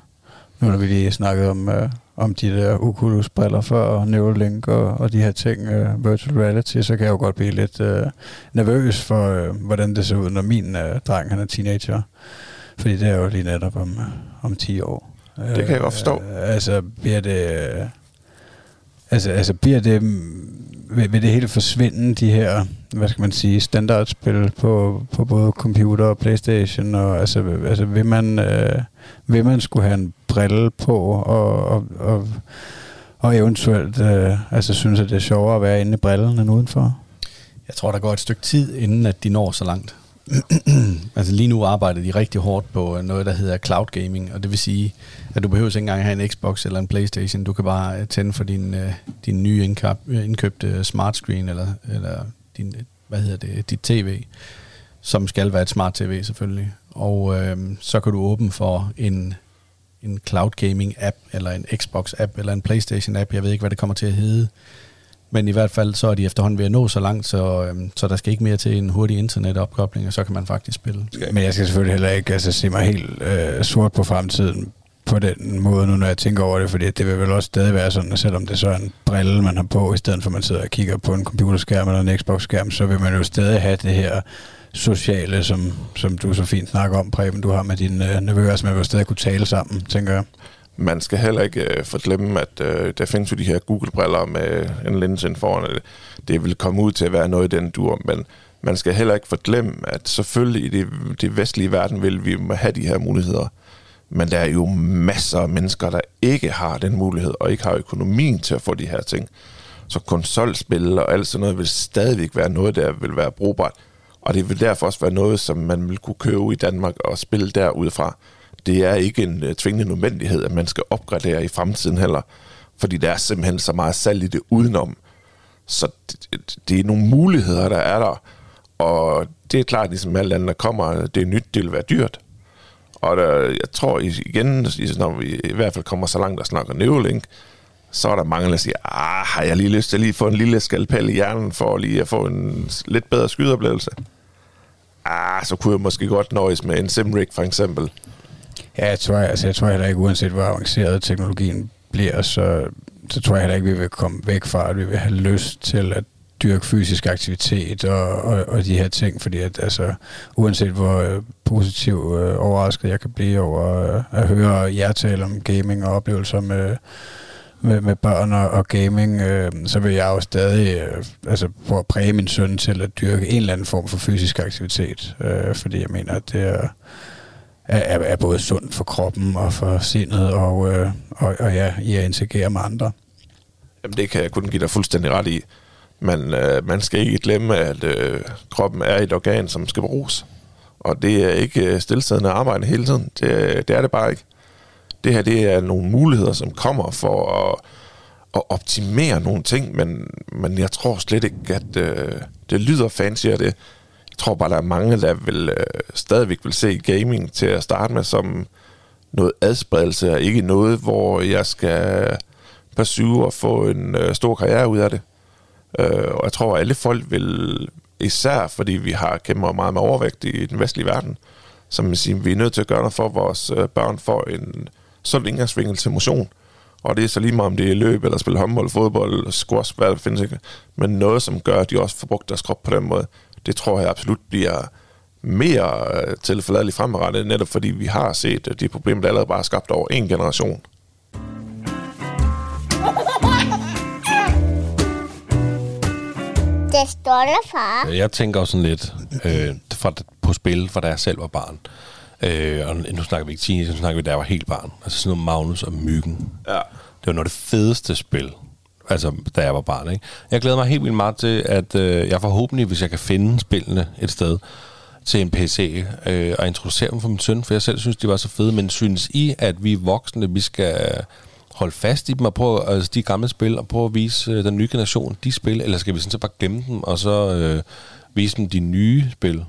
nu når vi lige snakket om, øh, om de der Oculus-briller før, og Neuralink og, og de her ting, øh, virtual reality, så kan jeg jo godt blive lidt øh, nervøs for, øh, hvordan det ser ud, når min øh, dreng han er teenager. Fordi det er jo lige netop om, øh, om 10 år. Det kan jeg godt forstå. Øh, altså, bliver det... Altså, altså bliver det... Vil, vil det hele forsvinde, de her, hvad skal man sige, standardspil på, på både computer og Playstation, og altså, altså vil man, øh, vil man skulle have en brille på, og, og, og, og eventuelt øh, altså synes, at det er sjovere at være inde i brillen end udenfor? Jeg tror, der går et stykke tid, inden at de når så langt. [CLEARS THROAT] altså lige nu arbejder de rigtig hårdt på noget, der hedder cloud gaming, og det vil sige, at du behøver ikke engang have en Xbox eller en Playstation. Du kan bare øh, tænde for din, øh, din nye indkøb, øh, indkøbte smart screen eller, eller din hvad hedder det, dit tv, som skal være et smart tv selvfølgelig. Og øh, så kan du åbne for en, en cloud gaming app, eller en Xbox app, eller en Playstation app, jeg ved ikke, hvad det kommer til at hedde. Men i hvert fald så er de efterhånden ved at nå så langt, så, øhm, så der skal ikke mere til en hurtig internetopkobling, og så kan man faktisk spille. Men jeg skal selvfølgelig heller ikke altså, se mig helt øh, sort på fremtiden på den måde nu, når jeg tænker over det, fordi det vil vel også stadig være sådan, at selvom det så er en brille, man har på, i stedet for at man sidder og kigger på en computerskærm eller en Xbox-skærm, så vil man jo stadig have det her sociale, som, som du så fint snakker om, Preben, du har med dine øh, nevøer, så man vil stadig kunne tale sammen, tænker jeg. Man skal heller ikke øh, forglemme, at øh, der findes jo de her Google-briller med en linse ind foran. Det, det vil komme ud til at være noget i den dur, men man skal heller ikke forglemme, at selvfølgelig i det, det vestlige verden vil vi have de her muligheder. Men der er jo masser af mennesker, der ikke har den mulighed, og ikke har økonomien til at få de her ting. Så konsolspil og alt sådan noget vil stadigvæk være noget, der vil være brugbart. Og det vil derfor også være noget, som man vil kunne købe i Danmark og spille derudfra. Det er ikke en øh, tvingende nødvendighed, at man skal opgradere i fremtiden heller, fordi der er simpelthen så meget salg i det udenom. Så det, det er nogle muligheder, der er der, og det er klart, ligesom alt andet, der kommer, det er nyt, det vil være dyrt. Og der, jeg tror igen, når vi i hvert fald kommer så langt og snakker Neuralink, så er der mange, der siger, ah, har jeg lige lyst til at lige få en lille skalpel i hjernen, for lige at få en lidt bedre skydeoplevelse? Ah, så kunne jeg måske godt nøjes med en Simrig for eksempel. Ja, jeg tror, altså, jeg tror heller ikke, uanset hvor avanceret teknologien bliver, så, så tror jeg heller ikke, vi vil komme væk fra, at vi vil have lyst til at dyrke fysisk aktivitet og, og, og de her ting, fordi at, altså, uanset hvor øh, positiv øh, overrasket jeg kan blive over øh, at høre jer tale om gaming og oplevelser med, med, med børn og, og gaming, øh, så vil jeg jo stadig øh, altså, prøve at præge min søn til at dyrke en eller anden form for fysisk aktivitet, øh, fordi jeg mener, at det er, er, er både sundt for kroppen og for sindet, og, øh, og, og ja, i at interagere med andre. Jamen det kan jeg kun give dig fuldstændig ret i. Men øh, man skal ikke glemme, at øh, kroppen er et organ, som skal bruges. Og det er ikke øh, stillesiddende arbejde hele tiden. Det, øh, det er det bare ikke. Det her det er nogle muligheder, som kommer for at, at optimere nogle ting, men, men jeg tror slet ikke, at øh, det lyder fancy af det. Jeg tror bare, der er mange, der vil øh, stadigvæk vil se gaming til at starte med som noget adspredelse, og ikke noget, hvor jeg skal pursue og få en øh, stor karriere ud af det. Øh, og jeg tror, at alle folk vil, især fordi vi har kæmper meget med overvægt i den vestlige verden, som man siger, vi er nødt til at gøre noget for, at vores øh, børn får en sund indgangsvinkel til motion. Og det er så lige meget, om det er løb, eller spille håndbold, fodbold, squash, hvad der findes ikke. Men noget, som gør, at de også får brugt deres krop på den måde, det tror jeg absolut bliver mere øh, tilforladeligt fremadrettet, netop fordi vi har set de problemer, der allerede bare er skabt over en generation. Det står der, far. Jeg tænker også sådan lidt øh, fra, på spil, fra da jeg selv var barn. Øh, og nu snakker vi ikke teenager, nu snakker vi, da jeg var helt barn. Altså sådan noget Magnus og Myggen. Ja. Det var noget af det fedeste spil, altså da jeg var barn. Ikke? Jeg glæder mig helt vildt meget til, at øh, jeg forhåbentlig, hvis jeg kan finde spillene et sted, til en PC øh, og introducere dem for min søn, for jeg selv synes, de var så fede. Men synes I, at vi voksne, vi skal holde fast i dem og prøve altså de gamle spil og prøve at vise øh, den nye generation de spil, eller skal vi sådan så bare glemme dem og så øh, vise dem de nye spil?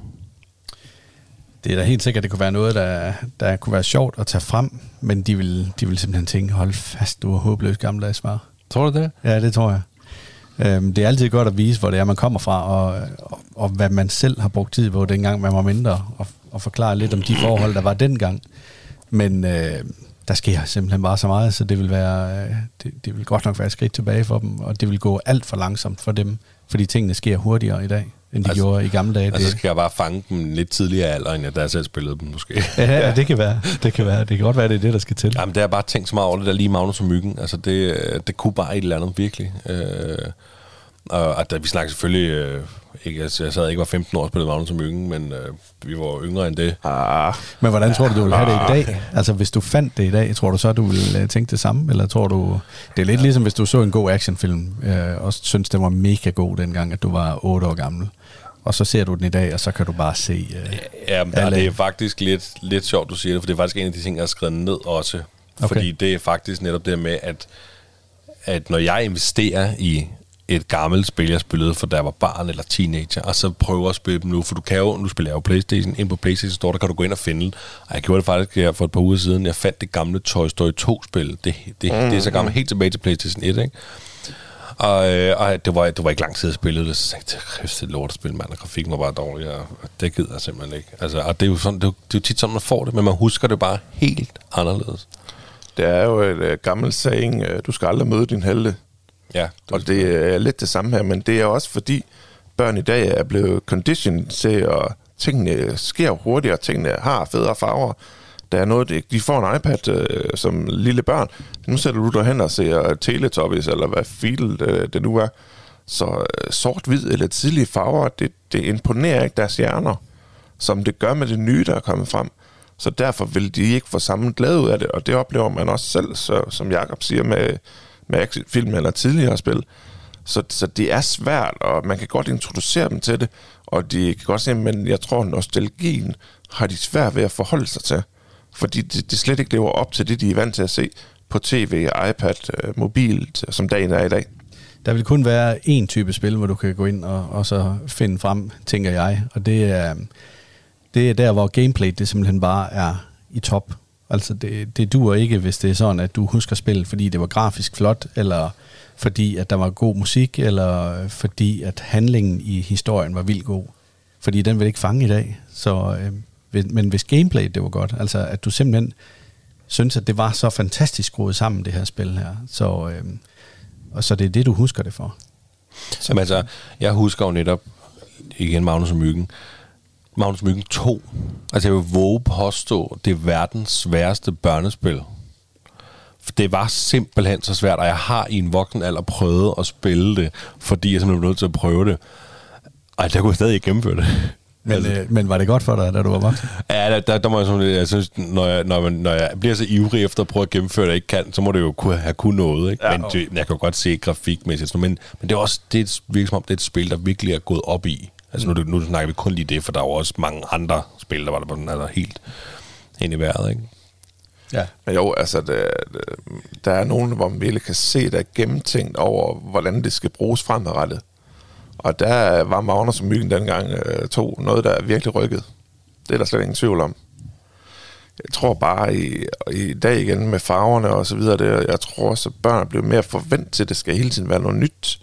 Det er da helt sikkert, det kunne være noget, der, der kunne være sjovt at tage frem, men de vil, de vil simpelthen tænke, hold fast, du er håbløs gammeldags svar. Tror du det? Ja, det tror jeg. Øhm, det er altid godt at vise, hvor det er, man kommer fra, og, og, og hvad man selv har brugt tid på, dengang man var mindre, og, og forklare lidt om de forhold, der var dengang. Men øh, der sker simpelthen bare så meget, så det vil, være, øh, det, det vil godt nok være et skridt tilbage for dem, og det vil gå alt for langsomt for dem, fordi tingene sker hurtigere i dag, end de altså, gjorde i gamle dage. Altså skal jeg bare fange dem lidt tidligere alder, end jeg da selv spillede dem måske. ja, ja, det kan være. Det kan være. Det kan godt være, det er det, der skal til. Jamen, det har bare tænkt så meget over det der lige Magnus og Myggen. Altså, det, det kunne bare et eller andet virkelig. Øh, og at, vi snakker selvfølgelig... Øh, ikke, altså, jeg sad ikke var 15 år på det Magnus og Myggen, men øh, vi var yngre end det. Ah, Men hvordan tror du, du ville have det i dag? Altså, hvis du fandt det i dag, tror du så, du ville øh, tænke det samme? Eller tror du... Det er lidt ligesom, hvis du så en god actionfilm, øh, og synes, den var mega god dengang, at du var 8 år gammel. Og så ser du den i dag, og så kan du bare se... Øh, Ja, men der, alle- det er faktisk lidt, lidt sjovt, du siger det, for det er faktisk en af de ting, jeg har skrevet ned også. Okay. Fordi det er faktisk netop det med, at, at når jeg investerer i et gammelt spil, jeg spillede, for da jeg var barn eller teenager, og så prøver at spille dem nu, for du kan jo, nu spiller jeg jo Playstation, ind på Playstation Store, der kan du gå ind og finde den. Og jeg gjorde det faktisk her for et par uger siden, jeg fandt det gamle Toy Story 2-spil. Det, det, mm. det er så gammelt, helt tilbage til Playstation 1, ikke? Og, øh, og det, var, det var ikke lang tid, at spille det, så tænkte jeg, det er lort at spille, mand, og grafikken var bare dårlig, og det gider jeg simpelthen ikke. Altså, og det er, jo sådan, det, er jo, det er jo tit sådan, man får det, men man husker det bare helt anderledes. Det er jo et uh, gammelt saying, uh, du skal aldrig møde din helte. Ja, det og det er lidt det samme her, men det er også fordi, børn i dag er blevet conditioned til, at tingene sker hurtigere, tingene har federe farver. Der er noget, de får en iPad øh, som lille børn. Nu sætter du dig hen og ser Teletubbies, eller hvad fil øh, det nu er. Så øh, sort-hvid eller tidlige farver, det, det imponerer ikke deres hjerner, som det gør med det nye, der er kommet frem. Så derfor vil de ikke få samme glæde ud af det, og det oplever man også selv, så, som Jakob siger, med, med film eller tidligere spil. Så, så det er svært, og man kan godt introducere dem til det, og de kan godt sige, men jeg tror, nostalgien har de svært ved at forholde sig til fordi det, det slet ikke lever op til det, de er vant til at se på tv, iPad, øh, mobil, som dagen er i dag. Der vil kun være én type spil, hvor du kan gå ind og, og så finde frem, tænker jeg. Og det er, det er der, hvor gameplay det simpelthen bare er i top. Altså det, det duer ikke, hvis det er sådan, at du husker spillet, fordi det var grafisk flot, eller fordi at der var god musik, eller fordi at handlingen i historien var vildt god. Fordi den vil ikke fange i dag. Så øh, men hvis gameplay det var godt, altså at du simpelthen synes, at det var så fantastisk skruet sammen, det her spil her, så, øh, og så det er det, du husker det for. Så. Jamen altså, jeg husker jo netop, igen Magnus og Myggen, Magnus Myggen 2. Altså jeg vil våge påstå, det er verdens sværeste børnespil. For det var simpelthen så svært, og jeg har i en voksen alder prøvet at spille det, fordi jeg simpelthen blev nødt til at prøve det. Ej, der kunne jeg stadig ikke gennemføre det. Men, altså, øh, men var det godt for dig, da du var voksen? Ja, der, der, der må jeg sådan, jeg synes, når jeg, når, man, når jeg bliver så ivrig efter at prøve at gennemføre det, jeg ikke kan, så må det jo kunne, have kun noget. Ikke? Ja, men det, jeg kan godt se grafikmæssigt. Men, men det er også det virker som om, det er et spil, der virkelig er gået op i. Altså nu, nu snakker vi kun lige det, for der er jo også mange andre spil, der var der på den altså, helt ind i vejret. Ikke? Ja. Men jo, altså, det, det, der er nogen, hvor man virkelig kan se, der er gennemtænkt over, hvordan det skal bruges fremadrettet. Og der var Magnus som Myggen dengang øh, to noget, der virkelig rykket. Det er der slet ingen tvivl om. Jeg tror bare i, i dag igen med farverne og så videre, det, jeg tror også, at børn bliver mere forventet til, at det skal hele tiden være noget nyt.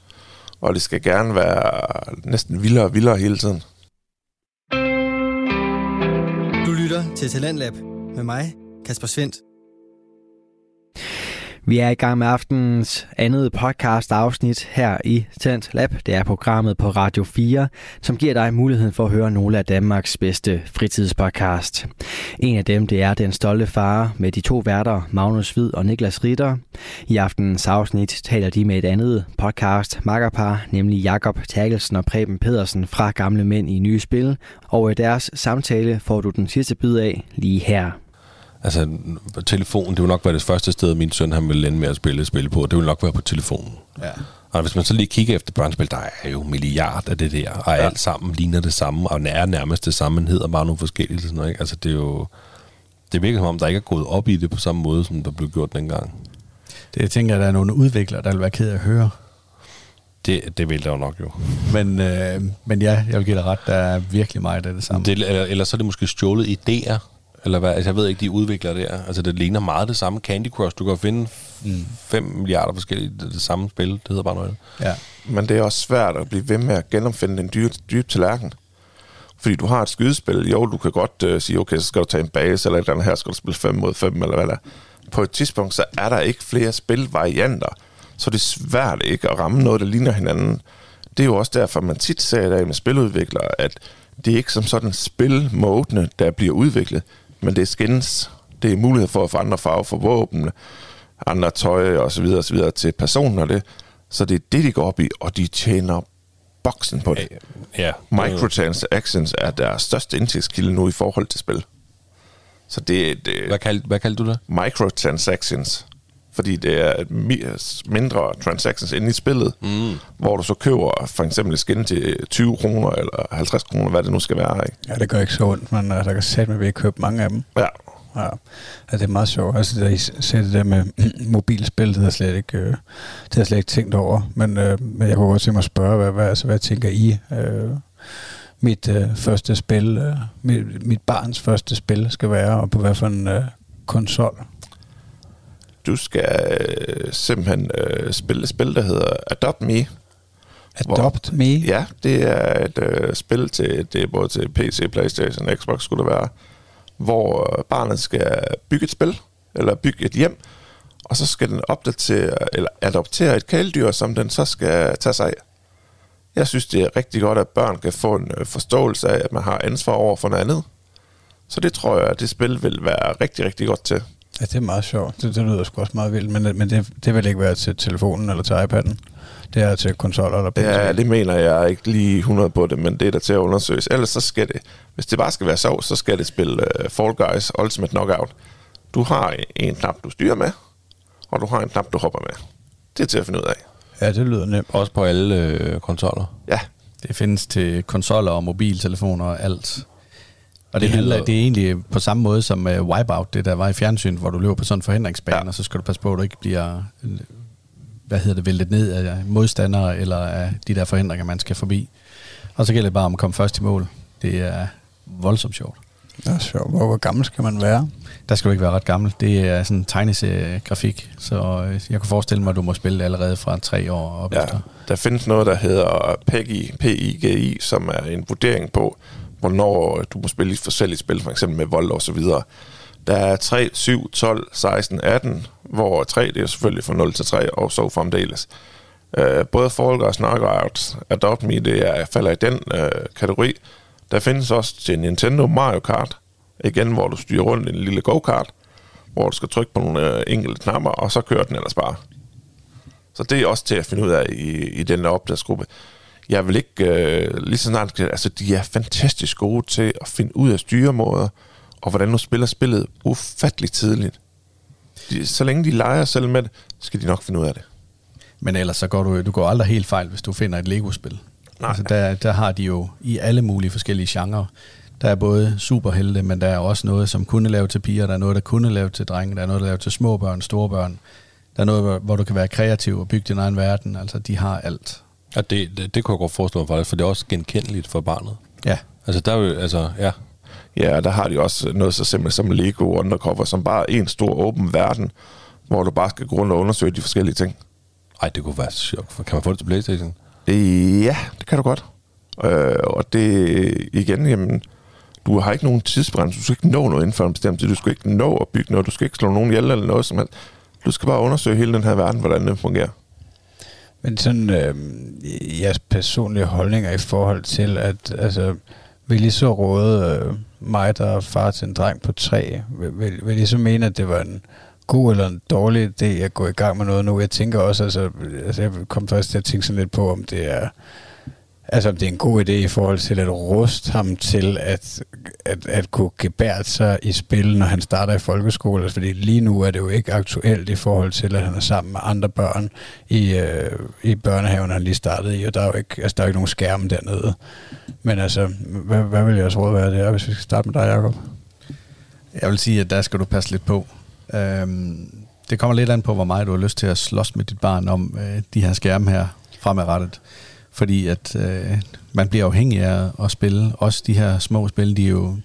Og det skal gerne være næsten vildere og vildere hele tiden. Du lytter til Talentlab med mig, Kasper Svendt. Vi er i gang med aftenens andet podcast afsnit her i Tent Lab. Det er programmet på Radio 4, som giver dig muligheden for at høre nogle af Danmarks bedste fritidspodcast. En af dem det er Den Stolte Far med de to værter Magnus Hvid og Niklas Ritter. I aftenens afsnit taler de med et andet podcast makkerpar, nemlig Jakob Terkelsen og Preben Pedersen fra Gamle Mænd i Nye Spil. Og i deres samtale får du den sidste bid af lige her. Altså, telefonen, det vil nok være det første sted, min søn han vil ende med at spille spil på. Det vil nok være på telefonen. Ja. Og hvis man så lige kigger efter børnespil, der er jo milliard af det der, og ja. alt sammen ligner det samme, og er nærmest det samme, men hedder bare nogle forskellige. Sådan noget, ikke? Altså, det er jo... Det virker som om, der ikke er gået op i det på samme måde, som der blev gjort dengang. Det jeg tænker, at der er nogle udviklere, der vil være ked af at høre. Det, det vil der jo nok jo. Men, øh, men ja, jeg vil give dig ret, der er virkelig meget af det samme. Det, eller, eller så er det måske stjålet idéer eller hvad? Altså, jeg ved ikke, de udvikler det her. Altså, det ligner meget det samme Candy Crush. Du kan finde 5 mm. milliarder forskellige det, det samme spil. Det hedder bare noget. Ja. Men det er også svært at blive ved med at genopfinde den dybe, dybe tallerken. Fordi du har et skydespil. Jo, du kan godt uh, sige, okay, så skal du tage en base, eller et eller andet her, skal du spille 5 mod 5, eller hvad der På et tidspunkt, så er der ikke flere spilvarianter. Så det er svært ikke at ramme noget, der ligner hinanden. Det er jo også derfor, man tit ser i dag med spiludviklere, at det er ikke som sådan spilmodene, der bliver udviklet men det er skins. Det er mulighed for at få andre farver for våben, andre tøj og så videre, og så videre til personen og det. Så det er det, de går op i, og de tjener boksen på det. Ja. Microtransactions er deres største indtægtskilde nu i forhold til spil. Så det, det hvad, kaldte, hvad kaldte du det? Microtransactions. Fordi det er mindre transactions inde i spillet, mm. hvor du så køber for eksempel et skin til 20 kroner eller 50 kroner, hvad det nu skal være. Ikke? Ja, det gør ikke så ondt, men uh, der kan sætte med, at vi købe mange af dem. Ja, Ja, ja det er meget sjovt. Altså, da I ser det der med [CLEARS THROAT] mobilspil, det har jeg slet ikke, øh, det har jeg slet ikke tænkt over. Men, øh, men jeg kunne godt tænke mig at spørge, hvad, hvad, altså, hvad tænker I? Øh, mit øh, første spil, øh, mit, mit barns første spil skal være, og på hvad for en øh, konsol? Du skal øh, simpelthen øh, spille et spil, der hedder Adopt Me. Adopt hvor, Me? Ja, det er et øh, spil til, det er både til PC, Playstation og Xbox skulle det være, hvor barnet skal bygge et spil, eller bygge et hjem, og så skal den opdatere, eller adoptere et kæledyr, som den så skal tage sig af. Jeg synes, det er rigtig godt, at børn kan få en øh, forståelse af, at man har ansvar over for noget andet. Så det tror jeg, at det spil vil være rigtig, rigtig godt til. Ja, det er meget sjovt. Det, det lyder sgu også meget vildt, men, men det, det vil ikke være til telefonen eller til iPad'en. Det er til konsoller eller PC. Ja, det mener jeg ikke lige 100 på det, men det er der til at undersøges. Ellers så skal det, hvis det bare skal være sov, så skal det spille uh, Fall Guys Ultimate Knockout. Du har en knap, du styrer med, og du har en knap, du hopper med. Det er til at finde ud af. Ja, det lyder nemt. Også på alle øh, konsoller? Ja. Det findes til konsoller og mobiltelefoner og alt. Og det, det, handler, det er egentlig på samme måde som uh, Wipeout, det der var i fjernsyn, hvor du løber på sådan en forhindringsbane, ja. og så skal du passe på, at du ikke bliver hvad hedder det, væltet ned af modstandere eller af de der forhindringer, man skal forbi. Og så gælder det bare om at komme først i mål. Det er voldsomt sjovt. Det er sjovt. Hvor, hvor gammel skal man være? Der skal du ikke være ret gammel. Det er sådan en tegneseriegrafik, så øh, jeg kan forestille mig, at du må spille allerede fra tre år op ja, efter. Der findes noget, der hedder PEGI, PIGI, som er en vurdering på, hvornår du må spille i forskellige spil, for eksempel med vold og så videre. Der er 3, 7, 12, 16, 18, hvor 3 det er selvfølgelig fra 0 til 3, og så fremdeles. Uh, både Fall Guys, Knockout, Adopt Me, det er, falder i den uh, kategori. Der findes også til Nintendo Mario Kart, igen, hvor du styrer rundt en lille go-kart, hvor du skal trykke på nogle uh, enkelte knapper, og så kører den ellers bare. Så det er også til at finde ud af i, i den opdagsgruppe. Jeg vil ikke uh, lige så snart, altså de er fantastisk gode til at finde ud af styremåder, og hvordan du spiller spillet ufatteligt tidligt. De, så længe de leger selv med det, skal de nok finde ud af det. Men ellers så går du, du går aldrig helt fejl, hvis du finder et Lego-spil. Nej. Altså der, der har de jo i alle mulige forskellige genrer. Der er både superhelte, men der er også noget, som kunne lave til piger, der er noget, der kunne lave til drenge, der er noget, der lave til små børn, store børn. Der er noget, hvor du kan være kreativ og bygge din egen verden. Altså, de har alt. Ja, det, det, det kunne jeg godt forestille mig faktisk, for det er også genkendeligt for barnet. Ja. Altså, der er jo, altså, ja, Ja, der har de også noget så simpelt som Lego Undercover, som bare er en stor åben verden, hvor du bare skal gå rundt og undersøge de forskellige ting. Ej, det kunne være sjovt. Kan man få det til Playstation? Ja, det kan du godt. Øh, og det igen, jamen, du har ikke nogen tidsbrændelse. Du skal ikke nå noget inden for en bestemt tid. Du skal ikke nå at bygge noget. Du skal ikke slå nogen ihjel eller noget som helst. Du skal bare undersøge hele den her verden, hvordan det fungerer. Men sådan øh, jeres personlige holdninger i forhold til, at altså, vil I så råde øh, mig, der er far til en dreng på tre, vil, vil, vil I så mene, at det var en god eller en dårlig idé at gå i gang med noget nu? Jeg tænker også, altså, altså jeg kom først til at tænke sådan lidt på, om det er altså om det er en god idé i forhold til at ruste ham til at, at, at kunne gebære sig i spil, når han starter i folkeskole. Altså, fordi lige nu er det jo ikke aktuelt i forhold til, at han er sammen med andre børn i, øh, i børnehaven, han lige startede i, og der er jo ikke, altså, der er jo ikke nogen skærm dernede. Men altså, hvad, hvad vil jeres råd være det hvis vi skal starte med dig, Jacob? Jeg vil sige, at der skal du passe lidt på. Øhm, det kommer lidt an på, hvor meget du har lyst til at slås med dit barn om øh, de her skærme her fremadrettet. Fordi at øh, man bliver afhængig af at spille. Også de her små spil, de er jo,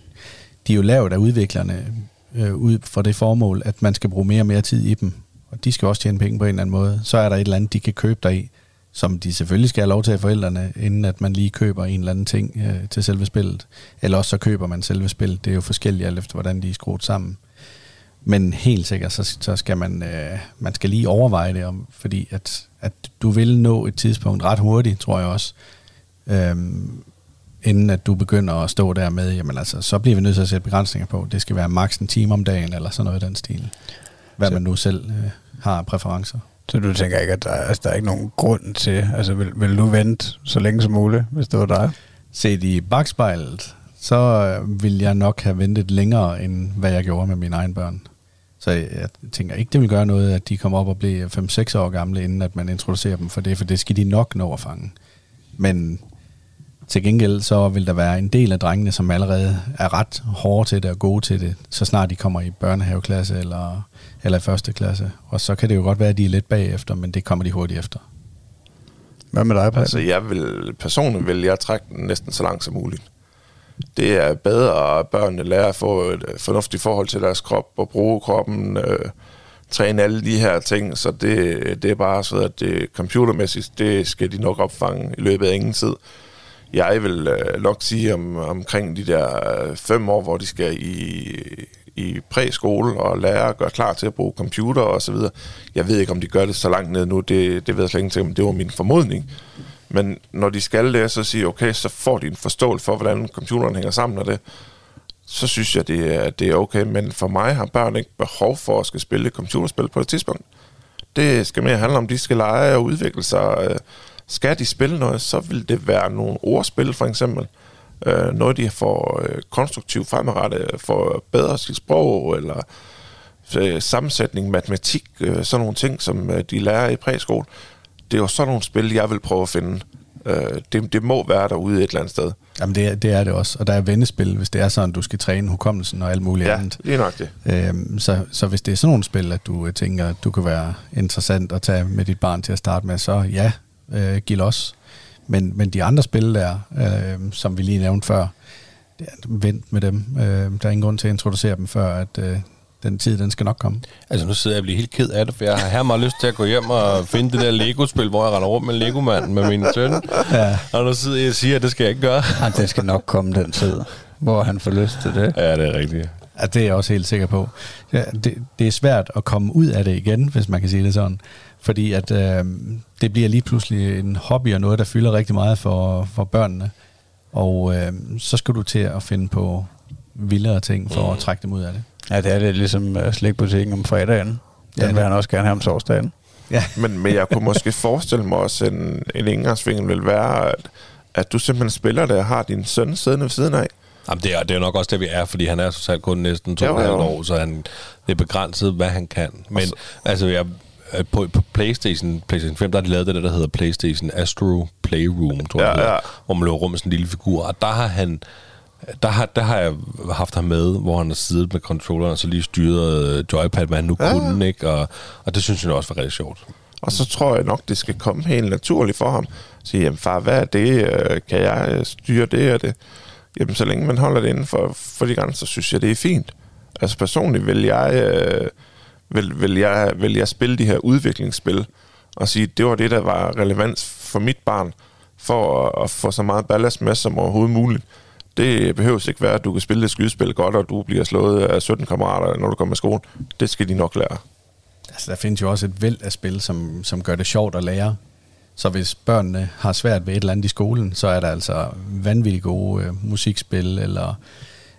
de er jo lavet af udviklerne øh, ud for det formål, at man skal bruge mere og mere tid i dem. Og de skal også tjene penge på en eller anden måde. Så er der et eller andet, de kan købe dig i, som de selvfølgelig skal have lov til af forældrene, inden at man lige køber en eller anden ting øh, til selve spillet. Eller også så køber man selve spillet. Det er jo forskelligt alt efter, hvordan de er skruet sammen. Men helt sikkert, så, så skal man, øh, man skal lige overveje det, om, fordi at, at du vil nå et tidspunkt ret hurtigt, tror jeg også, øhm, inden at du begynder at stå der med, jamen altså, så bliver vi nødt til at sætte begrænsninger på. Det skal være maks en time om dagen, eller sådan noget i den stil. Hvad så. man nu selv øh, har præferencer. Så du tænker ikke, at der, altså, der er ikke nogen grund til, altså vil, vil du vente så længe som muligt, hvis det var dig? Set i bagspejlet, så øh, vil jeg nok have ventet længere, end hvad jeg gjorde med mine egne børn. Så jeg tænker ikke, det vil gøre noget, at de kommer op og bliver 5-6 år gamle, inden at man introducerer dem for det, for det skal de nok nå at fange. Men Til gengæld så vil der være en del af drengene, som allerede er ret hårde til det og gode til det, så snart de kommer i børnehaveklasse eller, eller i første klasse. Og så kan det jo godt være, at de er lidt bagefter, men det kommer de hurtigt efter. Hvad med dig, Preben? Altså, jeg vil, personligt vil jeg trække den næsten så langt som muligt. Det er bedre, at børnene lærer at få et øh, fornuftigt forhold til deres krop og bruge kroppen, øh, træne alle de her ting, så det, det er bare så, at det computermæssigt, det skal de nok opfange i løbet af ingen tid. Jeg vil øh, nok sige om, omkring de der øh, fem år, hvor de skal i, i præskole og lære at gøre klar til at bruge computer og så videre. Jeg ved ikke, om de gør det så langt ned nu, det, det ved jeg slet ikke, men det var min formodning. Men når de skal det, så siger okay, så får de en forståelse for, hvordan computeren hænger sammen og det. Så synes jeg, det er, det er okay. Men for mig har børn ikke behov for at skal spille computerspil på et tidspunkt. Det skal mere handle om, de skal lege og udvikle sig. Øh, skal de spille noget, så vil det være nogle ordspil for eksempel. Øh, noget, de får øh, konstruktivt fremadrettet, får bedre sit sprog, eller øh, sammensætning, matematik, øh, sådan nogle ting, som øh, de lærer i præskole. Det er jo sådan nogle spil, jeg vil prøve at finde. Øh, det, det må være derude et eller andet sted. Jamen det, er- det er det også, og der er vendespil, hvis det er sådan, du skal træne hukommelsen og alt muligt Ja, andet. lige nok det. Øhm, så, så hvis det er sådan nogle spil, at du øh, tænker, at du kan være interessant at tage med dit barn til at starte med, så ja, øh, giv los. Men, men de andre spil der, øh, som vi lige nævnte før, det er, vent med dem. Øh, der er ingen grund til at introducere dem, før at øh, den tid, den skal nok komme. Altså nu sidder jeg og bliver helt ked af det, for jeg har her meget lyst til at gå hjem og finde det der Lego-spil, hvor jeg render rundt med Lego-manden med min søn. Ja. Og nu sidder jeg og siger, at det skal jeg ikke gøre. Ja, det skal nok komme den tid, hvor han får lyst til det. Ja, det er rigtigt. Ja, det er jeg også helt sikker på. Ja, det, det er svært at komme ud af det igen, hvis man kan sige det sådan. Fordi at øh, det bliver lige pludselig en hobby og noget, der fylder rigtig meget for, for børnene. Og øh, så skal du til at finde på vildere ting for at trække dem ud af det. Ja, det er lidt ligesom uh, slikbutikken om fredagen. Den Ja, vil han også gerne have om torsdagen. Ja. [LAUGHS] Men, men jeg kunne måske forestille mig også, en, en indgangsvinkel vil være, at, at du simpelthen spiller det og har din søn siddende ved siden af. Jamen, det, er, det er nok også det, vi er, fordi han er så selv kun næsten to og år, så han, det er begrænset, hvad han kan. Men så- altså, jeg, øh, på, på Playstation, Playstation 5, der har de lavet det, der, der hedder Playstation Astro Playroom, tror Ja, jeg, hedder, ja. hvor man løber rundt med sådan en lille figur. Og der har han der har, der har jeg haft ham med, hvor han har siddet med controlleren og så lige styret øh, joypad, hvad han nu Ja. kunne, ikke? Og, og det synes jeg også var rigtig sjovt. Og så tror jeg nok, det skal komme helt naturligt for ham. Sige, jamen far, hvad er det? Øh, Kan jeg øh, styre det og det? Jamen, så længe man holder det inden for, for de grænser, synes jeg, det er fint. Altså personligt vil jeg, øh, vil, vil jeg, vil jeg spille de her udviklingsspil, og sige, det var det, der var relevant for mit barn, for at, at få så meget ballast med som overhovedet muligt. Det behøver ikke være, at du kan spille et skydespil godt, og du bliver slået af 17 kammerater, når du kommer i skole. Det skal de nok lære. Altså, der findes jo også et væld af spil, som, som gør det sjovt at lære. Så hvis børnene har svært ved et eller andet i skolen, så er der altså vanvittigt gode øh, musikspil, eller,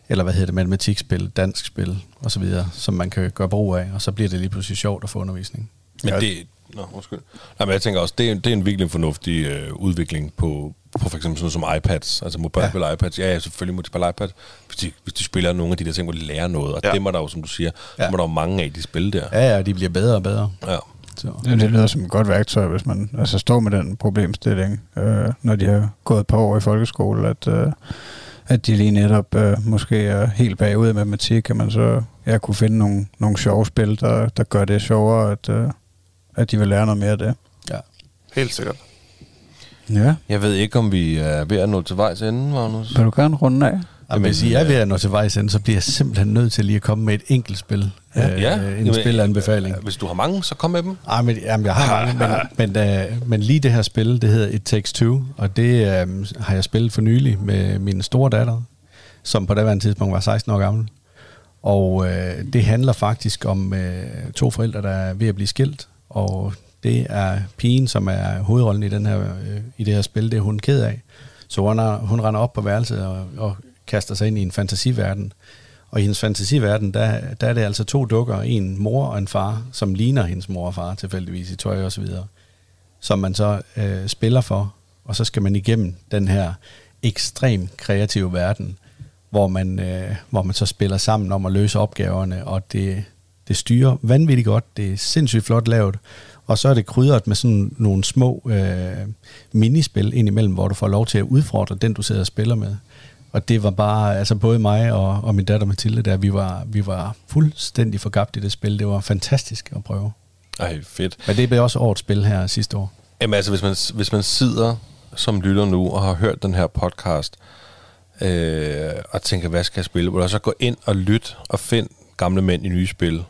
eller hvad hedder det, matematikspil, dansk spil osv., som man kan gøre brug af, og så bliver det lige pludselig sjovt at få undervisning. Men det... Nå, undskyld. Nej, men jeg tænker også, det er, det er en virkelig fornuftig øh, udvikling på, på for eksempel sådan noget som iPads. Altså må børn Ja. ja. iPads? Ja, ja, selvfølgelig må de spille iPads, hvis de, hvis de spiller nogle af de der ting, hvor de lærer noget. Og Ja. ja. dem er der jo, som du siger, Ja. ja. er der jo mange af, de spil der. Ja, ja, de bliver bedre og bedre. Ja. Så. Det, det lyder som et godt værktøj, hvis man altså, står med den problemstilling, øh, når de har gået et par år i folkeskole, at, øh, at de lige netop øh, måske er helt bagud i matematik, kan man så ja, kunne finde nogle, nogle sjove spil, der, der gør det sjovere, at, øh, at de vil lære noget mere af det. Ja. Helt sikkert. Ja, Jeg ved ikke, om vi er ved at nå til vejs ende, Magnus. vil du gerne runde af? Jamen, hvis I er ved at nå til vejs ende, så bliver jeg simpelthen nødt til lige at komme med et enkelt spil. Ja, Øh, ja. en Jamen, spilanbefaling. Hvis du har mange, så kom med dem. Ej, men, jamen, jeg har mange, men, [LAUGHS] men, øh, men lige det her spil, det hedder It Takes Two, og det øh, har jeg spillet for nylig med min store datter, som på daværende tidspunkt var 16 år gammel. Og øh, det handler faktisk om øh, to forældre, der er ved at blive skilt, og det er pigen, som er hovedrollen i, den her, øh, i det her spil, det er hun ked af. Så hun, er, hun render op på værelset og, og kaster sig ind i en fantasiverden. Og i hendes fantasiverden, der, der er det altså to dukker, en mor og en far, som ligner hendes mor og far tilfældigvis i tøj og så videre, som man så øh, spiller for, og så skal man igennem den her ekstrem kreative verden, hvor man, øh, hvor man så spiller sammen om at løse opgaverne, og det, det styrer vanvittigt godt, det er sindssygt flot lavet, og så er det krydret med sådan nogle små øh, minispil indimellem, hvor du får lov til at udfordre den, du sidder og spiller med. Og det var bare, altså både mig og, og min datter Mathilde, der vi var, vi var fuldstændig forgabt i det spil. Det var fantastisk at prøve. Ej, fedt. Men det blev også årets spil her sidste år. Jamen altså, hvis man, hvis man sidder som lytter nu og har hørt den her podcast, øh, og tænker, hvad skal jeg spille? Vil du så gå ind og lytte og find gamle mænd i nye spil,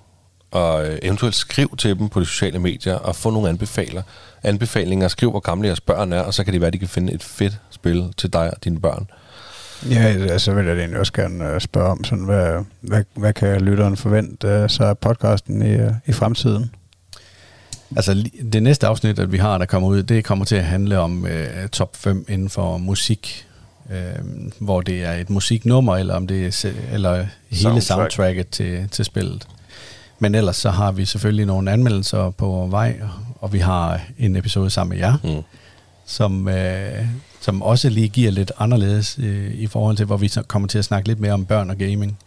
og øh, eventuelt skriv til dem på de sociale medier, og få nogle anbefaler, anbefalinger, skriv, hvor gamle jeres børn er, og så kan det være, at de kan finde et fedt spil til dig og dine børn. Ja, altså vil jeg egentlig også gerne øh, spørge om, sådan, hvad, hvad, hvad kan lytteren forvente så af podcasten i, øh, i fremtiden? Altså det næste afsnit, at vi har, der kommer ud, det kommer til at handle om øh, top 5 inden for musik. Øh, hvor det er et musiknummer, eller om det er eller hele Soundtrack. soundtracket til, til spillet. Men ellers så har vi selvfølgelig nogle anmeldelser på vej, og vi har en episode sammen med jer, mm. som, øh, som også lige giver lidt anderledes øh, i forhold til, hvor vi kommer til at snakke lidt mere om børn og gaming.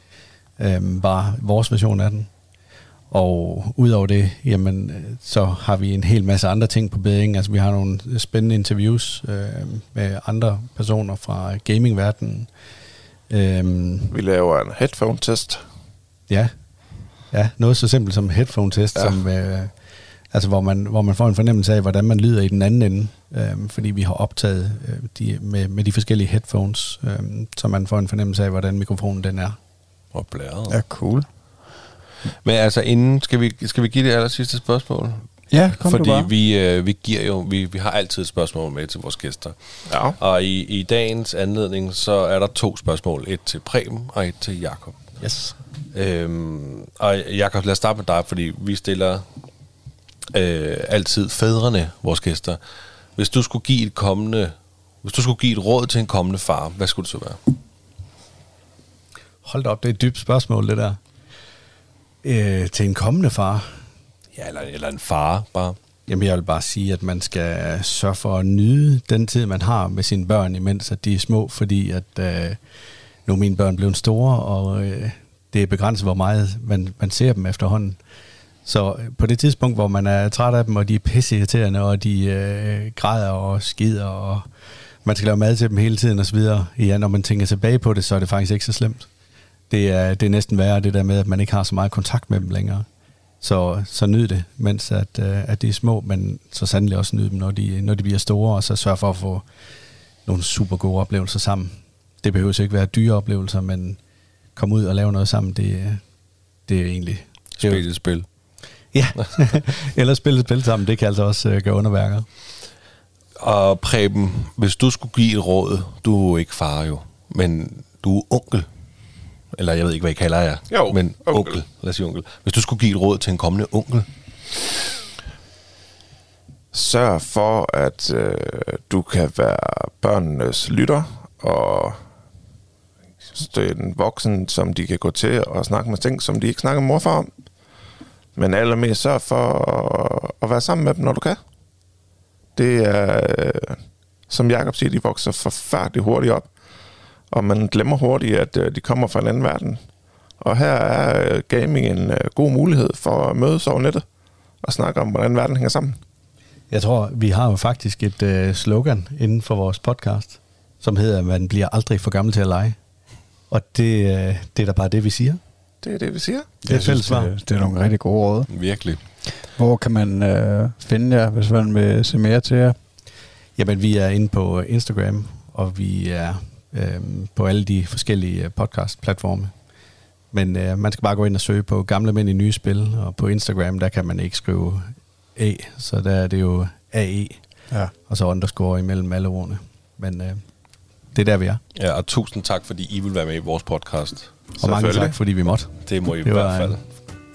Øh, bare vores version af den. Og udover det, jamen, så har vi en hel masse andre ting på bedring. Altså, vi har nogle spændende interviews øh, med andre personer fra gamingverdenen. Øhm, vi laver en headphone-test. Ja, ja noget så simpelt som headphone-test, ja. som, øh, altså, hvor, man, hvor man får en fornemmelse af, hvordan man lyder i den anden ende. Øh, fordi vi har optaget øh, de, med, med de forskellige headphones, øh, så man får en fornemmelse af, hvordan mikrofonen den er. Og blæret. Ja, cool. Men altså inden, skal vi, skal vi give det aller sidste spørgsmål? Ja, kom Fordi du bare. vi, øh, vi giver jo, vi, vi har altid et spørgsmål med til vores gæster. Ja. Og i, i dagens anledning, så er der to spørgsmål. Et til Preben og et til Jakob. Yes. Øhm, og Jakob, lad os starte med dig, fordi vi stiller øh, altid fædrene, vores gæster. Hvis du skulle give et kommende, hvis du skulle give et råd til en kommende far, hvad skulle det så være? Hold da op, det er et dybt spørgsmål, det der øh, til en kommende far? Ja, eller, eller en far bare. Jamen, jeg vil bare sige, at man skal sørge for at nyde den tid, man har med sine børn, imens at de er små, fordi at øh, nu er mine børn blevet store, og øh, det er begrænset, hvor meget man, man ser dem efterhånden. Så øh, på det tidspunkt, hvor man er træt af dem, og de er pisseirriterende, og de øh, græder og skider, og man skal lave mad til dem hele tiden osv., ja, når man tænker tilbage på det, så er det faktisk ikke så slemt det er, det er næsten værre det der med, at man ikke har så meget kontakt med dem længere. Så, så nyd det, mens at, øh, at de er små, men så sandelig også nyd dem, når de, når de bliver store, og så sørg for at få nogle super gode oplevelser sammen. Det behøver ikke være dyre oplevelser, men komme ud og lave noget sammen, det, det er egentlig... Spil et spil. Ja, [LAUGHS] eller spille et spil sammen, det kan altså også uh, gøre underværker. Og Preben, hvis du skulle give et råd, du er ikke far jo, men du er onkel eller jeg ved ikke, hvad I kalder jer, jo, men onkel. onkel. Lad os sige onkel. Hvis du skulle give et råd til en kommende onkel? Sørg for, at øh, du kan være børnenes lytter, og en voksen, som de kan gå til og snakke med ting, som de ikke snakker med morfar om. Men allermest sørg for at, at være sammen med dem, når du kan. Det er, som Jakob siger, de vokser forfærdeligt hurtigt op og man glemmer hurtigt, at øh, de kommer fra en anden verden. Og her er øh, gaming en øh, god mulighed for at mødes over nettet og snakke om, hvordan verden hænger sammen. Jeg tror, vi har jo faktisk et øh, slogan inden for vores podcast, som hedder, at man bliver aldrig for gammel til at lege. Og det, øh, det er da bare det, vi siger. Det er det, vi siger. Det er fælles svar. Det, det er nogle rigtig gode råd. Virkelig. Hvor kan man øh, finde jer, hvis man vil se mere til jer? Jamen, vi er inde på Instagram, og vi er øh, på alle de forskellige øh, podcast-platforme. Men øh, man skal bare gå ind og søge på gamle mænd i nye spil, og på Instagram, der kan man ikke skrive A, så der er det jo AE, ja. og så underscore imellem alle ordene. Men øh, det er der, vi er. Ja, og tusind tak, fordi I vil være med i vores podcast. Og mange tak, fordi vi måtte. Det må I det i hvert fald.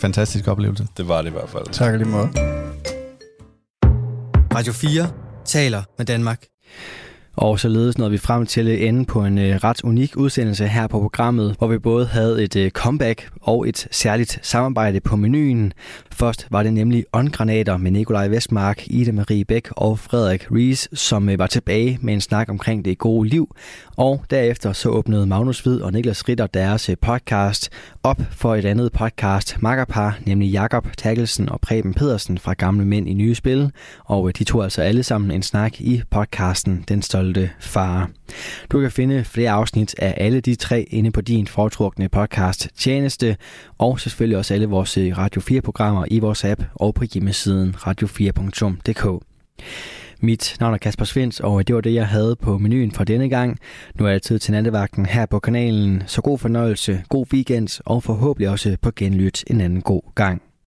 fantastisk oplevelse. Det var det i hvert fald. Tak lige måde. Radio 4 taler med Danmark. Og således nåede vi frem til ende på en øh, ret unik udsendelse her på programmet, hvor vi både havde et øh, comeback og et særligt samarbejde på menuen. Først var det nemlig åndgranater med Nikolaj Vestmark, Ida Marie Bæk og Frederik Ries, som øh, var tilbage med en snak omkring det gode liv. Og derefter så åbnede Magnus Hvid og Niklas Ritter deres øh, podcast op for et andet podcast, Makkerpar, nemlig Jakob Takkelsen og Preben Pedersen fra Gamle Mænd i Nye Spil. Og øh, de tog altså alle sammen en snak i podcasten Den Stolte Far. Du kan finde flere afsnit af alle de tre inde på din foretrukne podcast tjeneste, og selvfølgelig også alle vores øh, Radio 4-programmer i vores app og på hjemmesiden radio4.dk. Mit navn er Kasper Svens, og det var det, jeg havde på menuen for denne gang. Nu er det tid til nattevagten her på kanalen, så god fornøjelse, god weekend og forhåbentlig også på genlyt en anden god gang.